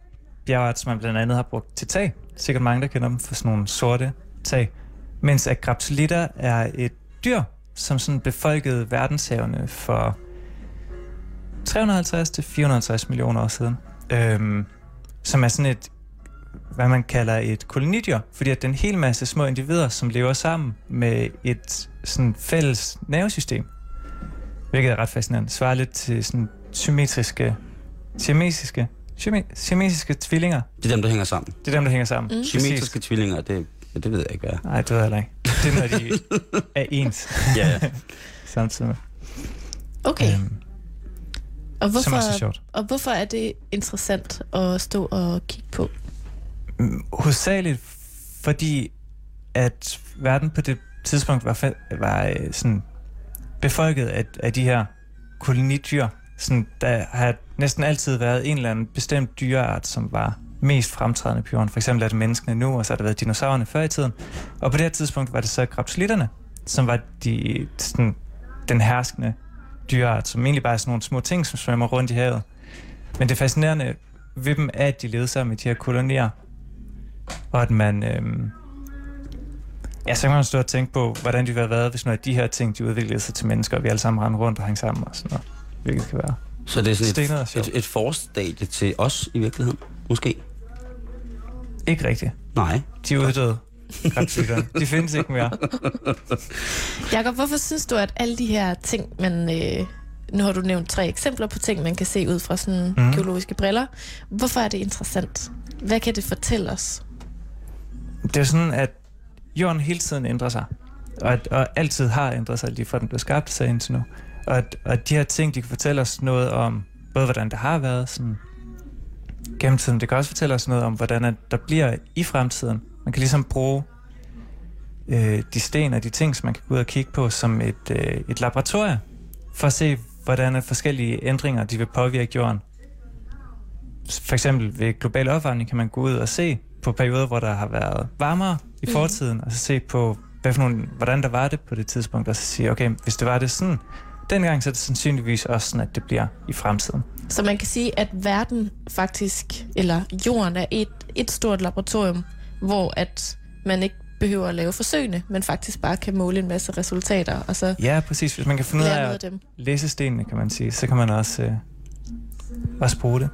bjergart, som man blandt andet har brugt til tag. Sikkert mange, der kender dem for sådan nogle sorte tag. Mens at graptolitter er et dyr, som sådan befolkede verdenshavene for 350-450 millioner år siden. Øhm, som er sådan et, hvad man kalder et kolonidyr, fordi at den hel masse små individer, som lever sammen med et sådan fælles nervesystem. hvilket er ret fascinerende, svarer lidt til sådan symmetriske, siamesiske, siamesiske tvillinger. Det er dem, der hænger sammen. Det er dem, der hænger sammen. Mm. Symmetriske tvillinger, det, det ved jeg ikke, hvad Nej, det ved jeg heller ikke. Det er, når de er ens. ja, ja. Samtidig med. Okay. Øhm, og hvorfor, som er sjovt. Og hvorfor er det interessant at stå og kigge på? Mm, hovedsageligt fordi, at verden på det tidspunkt var, var øh, sådan befolket af, af de her kolonidyr. Sådan, der har næsten altid været en eller anden bestemt dyreart, som var mest fremtrædende på jorden. For eksempel er det menneskene nu, og så har der været dinosaurerne før i tiden. Og på det her tidspunkt var det så krabslitterne, som var de, sådan, den herskende dyreart, som egentlig bare er sådan nogle små ting, som svømmer rundt i havet. Men det fascinerende ved dem er, at de levede sammen i de her kolonier, og at man... Øhm, ja, så kan man stå og tænke på, hvordan det ville have været, hvis nogle af de her ting, de udviklede sig til mennesker, og vi alle sammen rendte rundt og hang sammen og sådan noget. Hvilket kan være Så det er sådan et, et, et forstadie til os i virkeligheden, måske? Ikke rigtigt. Nej. De er uddøde. De findes ikke mere. Jakob, hvorfor synes du, at alle de her ting, man... Øh, nu har du nævnt tre eksempler på ting, man kan se ud fra sådan mm. geologiske briller. Hvorfor er det interessant? Hvad kan det fortælle os? Det er sådan, at jorden hele tiden ændrer sig. Og, og altid har ændret sig, lige fra den blev skabt sig indtil nu. Og, og de her ting, de kan fortælle os noget om, både hvordan det har været sådan, gennem tiden. Det kan også fortælle os noget om, hvordan der bliver i fremtiden. Man kan ligesom bruge øh, de sten og de ting, som man kan gå ud og kigge på, som et, øh, et laboratorium, for at se, hvordan forskellige ændringer de vil påvirke jorden. For eksempel ved global opvarmning kan man gå ud og se på perioder, hvor der har været varmere i mhm. fortiden, mm. og så se på, hvad for nogle, hvordan der var det på det tidspunkt, og så sige, okay, hvis det var det sådan, dengang, så er det sandsynligvis også sådan, at det bliver i fremtiden. Så man kan sige, at verden faktisk, eller jorden er et, et stort laboratorium, hvor at man ikke behøver at lave forsøgene, men faktisk bare kan måle en masse resultater, og så Ja, præcis. Hvis man kan finde ud af at læse stenene, kan man sige, så kan man også, øh, også bruge det.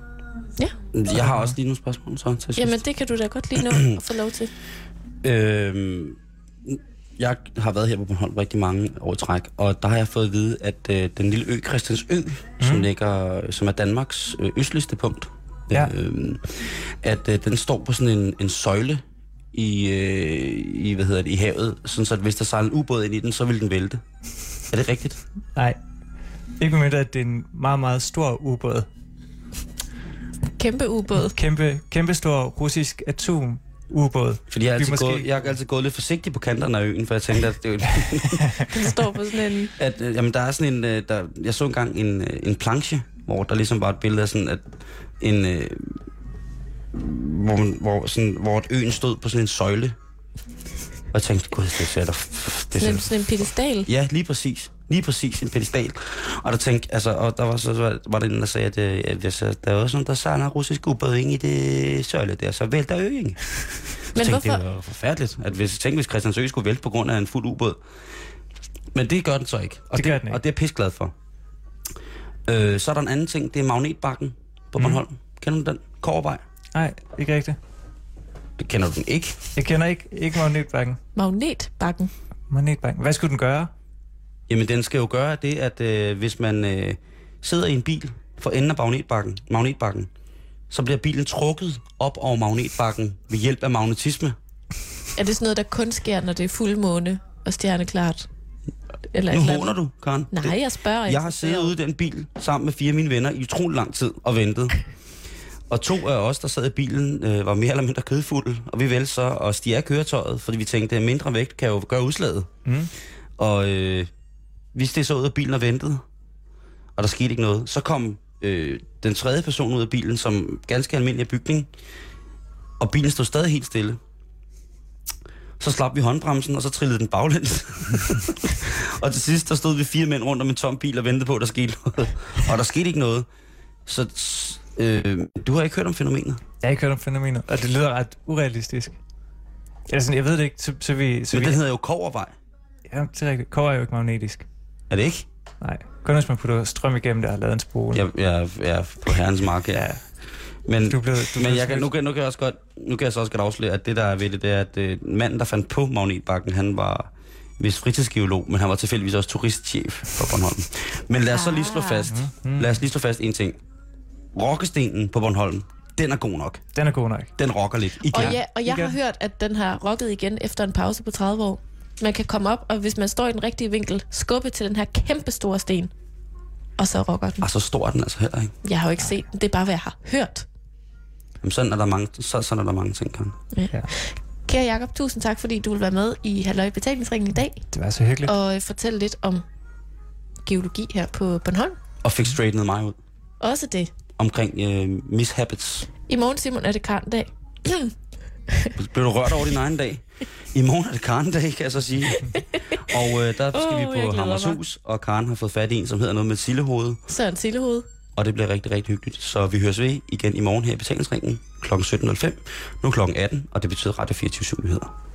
Ja. Jeg har også lige nogle spørgsmål så til sidst. Jamen, det kan du da godt lige nå at få lov til. Øhm, jeg har været her på Bornholm rigtig mange år i træk, og der har jeg fået at vide, at øh, den lille ø, Christiansø, mm. som, ligger, som er Danmarks øh, østligste punkt, ja. øh, at øh, den står på sådan en, en søjle i, øh, i, hvad hedder det, i havet, sådan så at hvis der sejler en ubåd ind i den, så vil den vælte. Er det rigtigt? Nej. Ikke med at det er en meget, meget stor ubåd. Kæmpe ubåd. Kæmpe, kæmpe stor russisk atom ubåd. Fordi jeg har, altid måske... gået, jeg har altid gået lidt forsigtigt på kanterne af øen, for jeg tænkte, at det jo... Den står på sådan en... At, øh, jamen, der er sådan en... Øh, der, jeg så engang en, øh, en planche, hvor der ligesom var et billede af sådan, at en... Øh, hvor, man, hvor, sådan, hvor øen stod på sådan en søjle. Og jeg tænkte, gud, det ser der... Det ser, sådan en pedestal? Ja, lige præcis. Lige præcis en pedestal. Og der tænkte, altså, og der var så, så var det en, der sagde, at, at, at, der var sådan, der sejler russisk ubåd i det søjle der, så vælter øen. Men tænkte, hvorfor? det var forfærdeligt, at hvis, tænkte, hvis Christiansø skulle vælte på grund af en fuld ubåd. Men det gør den så ikke. Og det, det, gør den ikke. Og det er jeg glad for. Øh, så er der en anden ting, det er magnetbakken på mm. Bornholm. Kender du den? Kårvej? Nej, ikke rigtigt. Det kender du den ikke? Jeg kender ikke, ikke magnetbakken. Magnetbakken? Magnetbakken. Hvad skulle den gøre? Jamen, den skal jo gøre det, at øh, hvis man øh, sidder i en bil for enden af magnetbakken, magnetbakken, så bliver bilen trukket op over magnetbakken ved hjælp af magnetisme. Er det sådan noget, der kun sker, når det er fuldmåne og stjerneklart? Eller nu håner du, Karen. Nej, jeg spørger ikke. Jeg har siddet ude i den bil sammen med fire af mine venner i utrolig lang tid og ventet. Og to af os, der sad i bilen, øh, var mere eller mindre kødfulde, og vi valgte så at stige af køretøjet, fordi vi tænkte, at mindre vægt kan jo gøre udslaget. Mm. Og øh, vi steg så ud af bilen og ventede, og der skete ikke noget. Så kom øh, den tredje person ud af bilen, som ganske almindelig bygning, og bilen stod stadig helt stille. Så slap vi håndbremsen, og så trillede den baglæns. og til sidst, der stod vi fire mænd rundt om en tom bil og ventede på, at der skete noget. Og der skete ikke noget. Så øh, du har ikke hørt om fænomenet? Jeg har ikke hørt om fænomenet, og det lyder ret urealistisk. Eller sådan, jeg ved det ikke, så, så vi... Så Men vi... den hedder jo Kovervej. Ja, det er rigtigt. Kover er jo ikke magnetisk. Er det ikke? Nej. Kun hvis man putter strøm igennem det og lavet en spole. Jeg, jeg, jeg er på herrens mark, ja. ja. Men, du blev, du men jeg kan, nu, kan, nu, kan jeg også godt, nu kan jeg så også godt afsløre, at det der er ved det, det er, at uh, manden, der fandt på magnetbakken, han var hvis fritidsgeolog, men han var tilfældigvis også turistchef på Bornholm. Men lad os så lige slå Ah. fast, lad os lige slå fast en ting. Rokkestenen på Bornholm, den er god nok. Den er god nok. Den rocker lidt. Igen. Og, ja, og jeg Igen. har hørt, at den har rocket igen efter en pause på 30 år. Man kan komme op, og hvis man står i den rigtige vinkel, skubbe til den her kæmpe store sten. Og så rocker den. Og så stor er den altså heller ikke. Jeg har jo ikke set den, det er bare, hvad jeg har hørt. Jamen, sådan er der mange, så, sådan er der mange ting, Karen. Ja. Kære Jakob, tusind tak, fordi du vil være med i Halløj Betalingsringen i dag, Det var så hyggeligt. og øh, fortælle lidt om geologi her på Bornholm. Og fik straightenet mig ud Også det. Omkring øh, mishabits. I morgen, Simon, er det karndag. Blev du rørt over din egen dag? I morgen er det Karen-dag, kan jeg så sige. Og øh, der skal Åh, vi på Hammershus, og Karen har fået fat i en, som hedder noget med Sillehoved. Søren Sillehoved. Og det bliver rigtig, rigtig hyggeligt. Så vi høres ved igen i morgen her i Betalingsringen kl. 17.05. Nu kl. 18, og det betyder Radio 24 nyheder.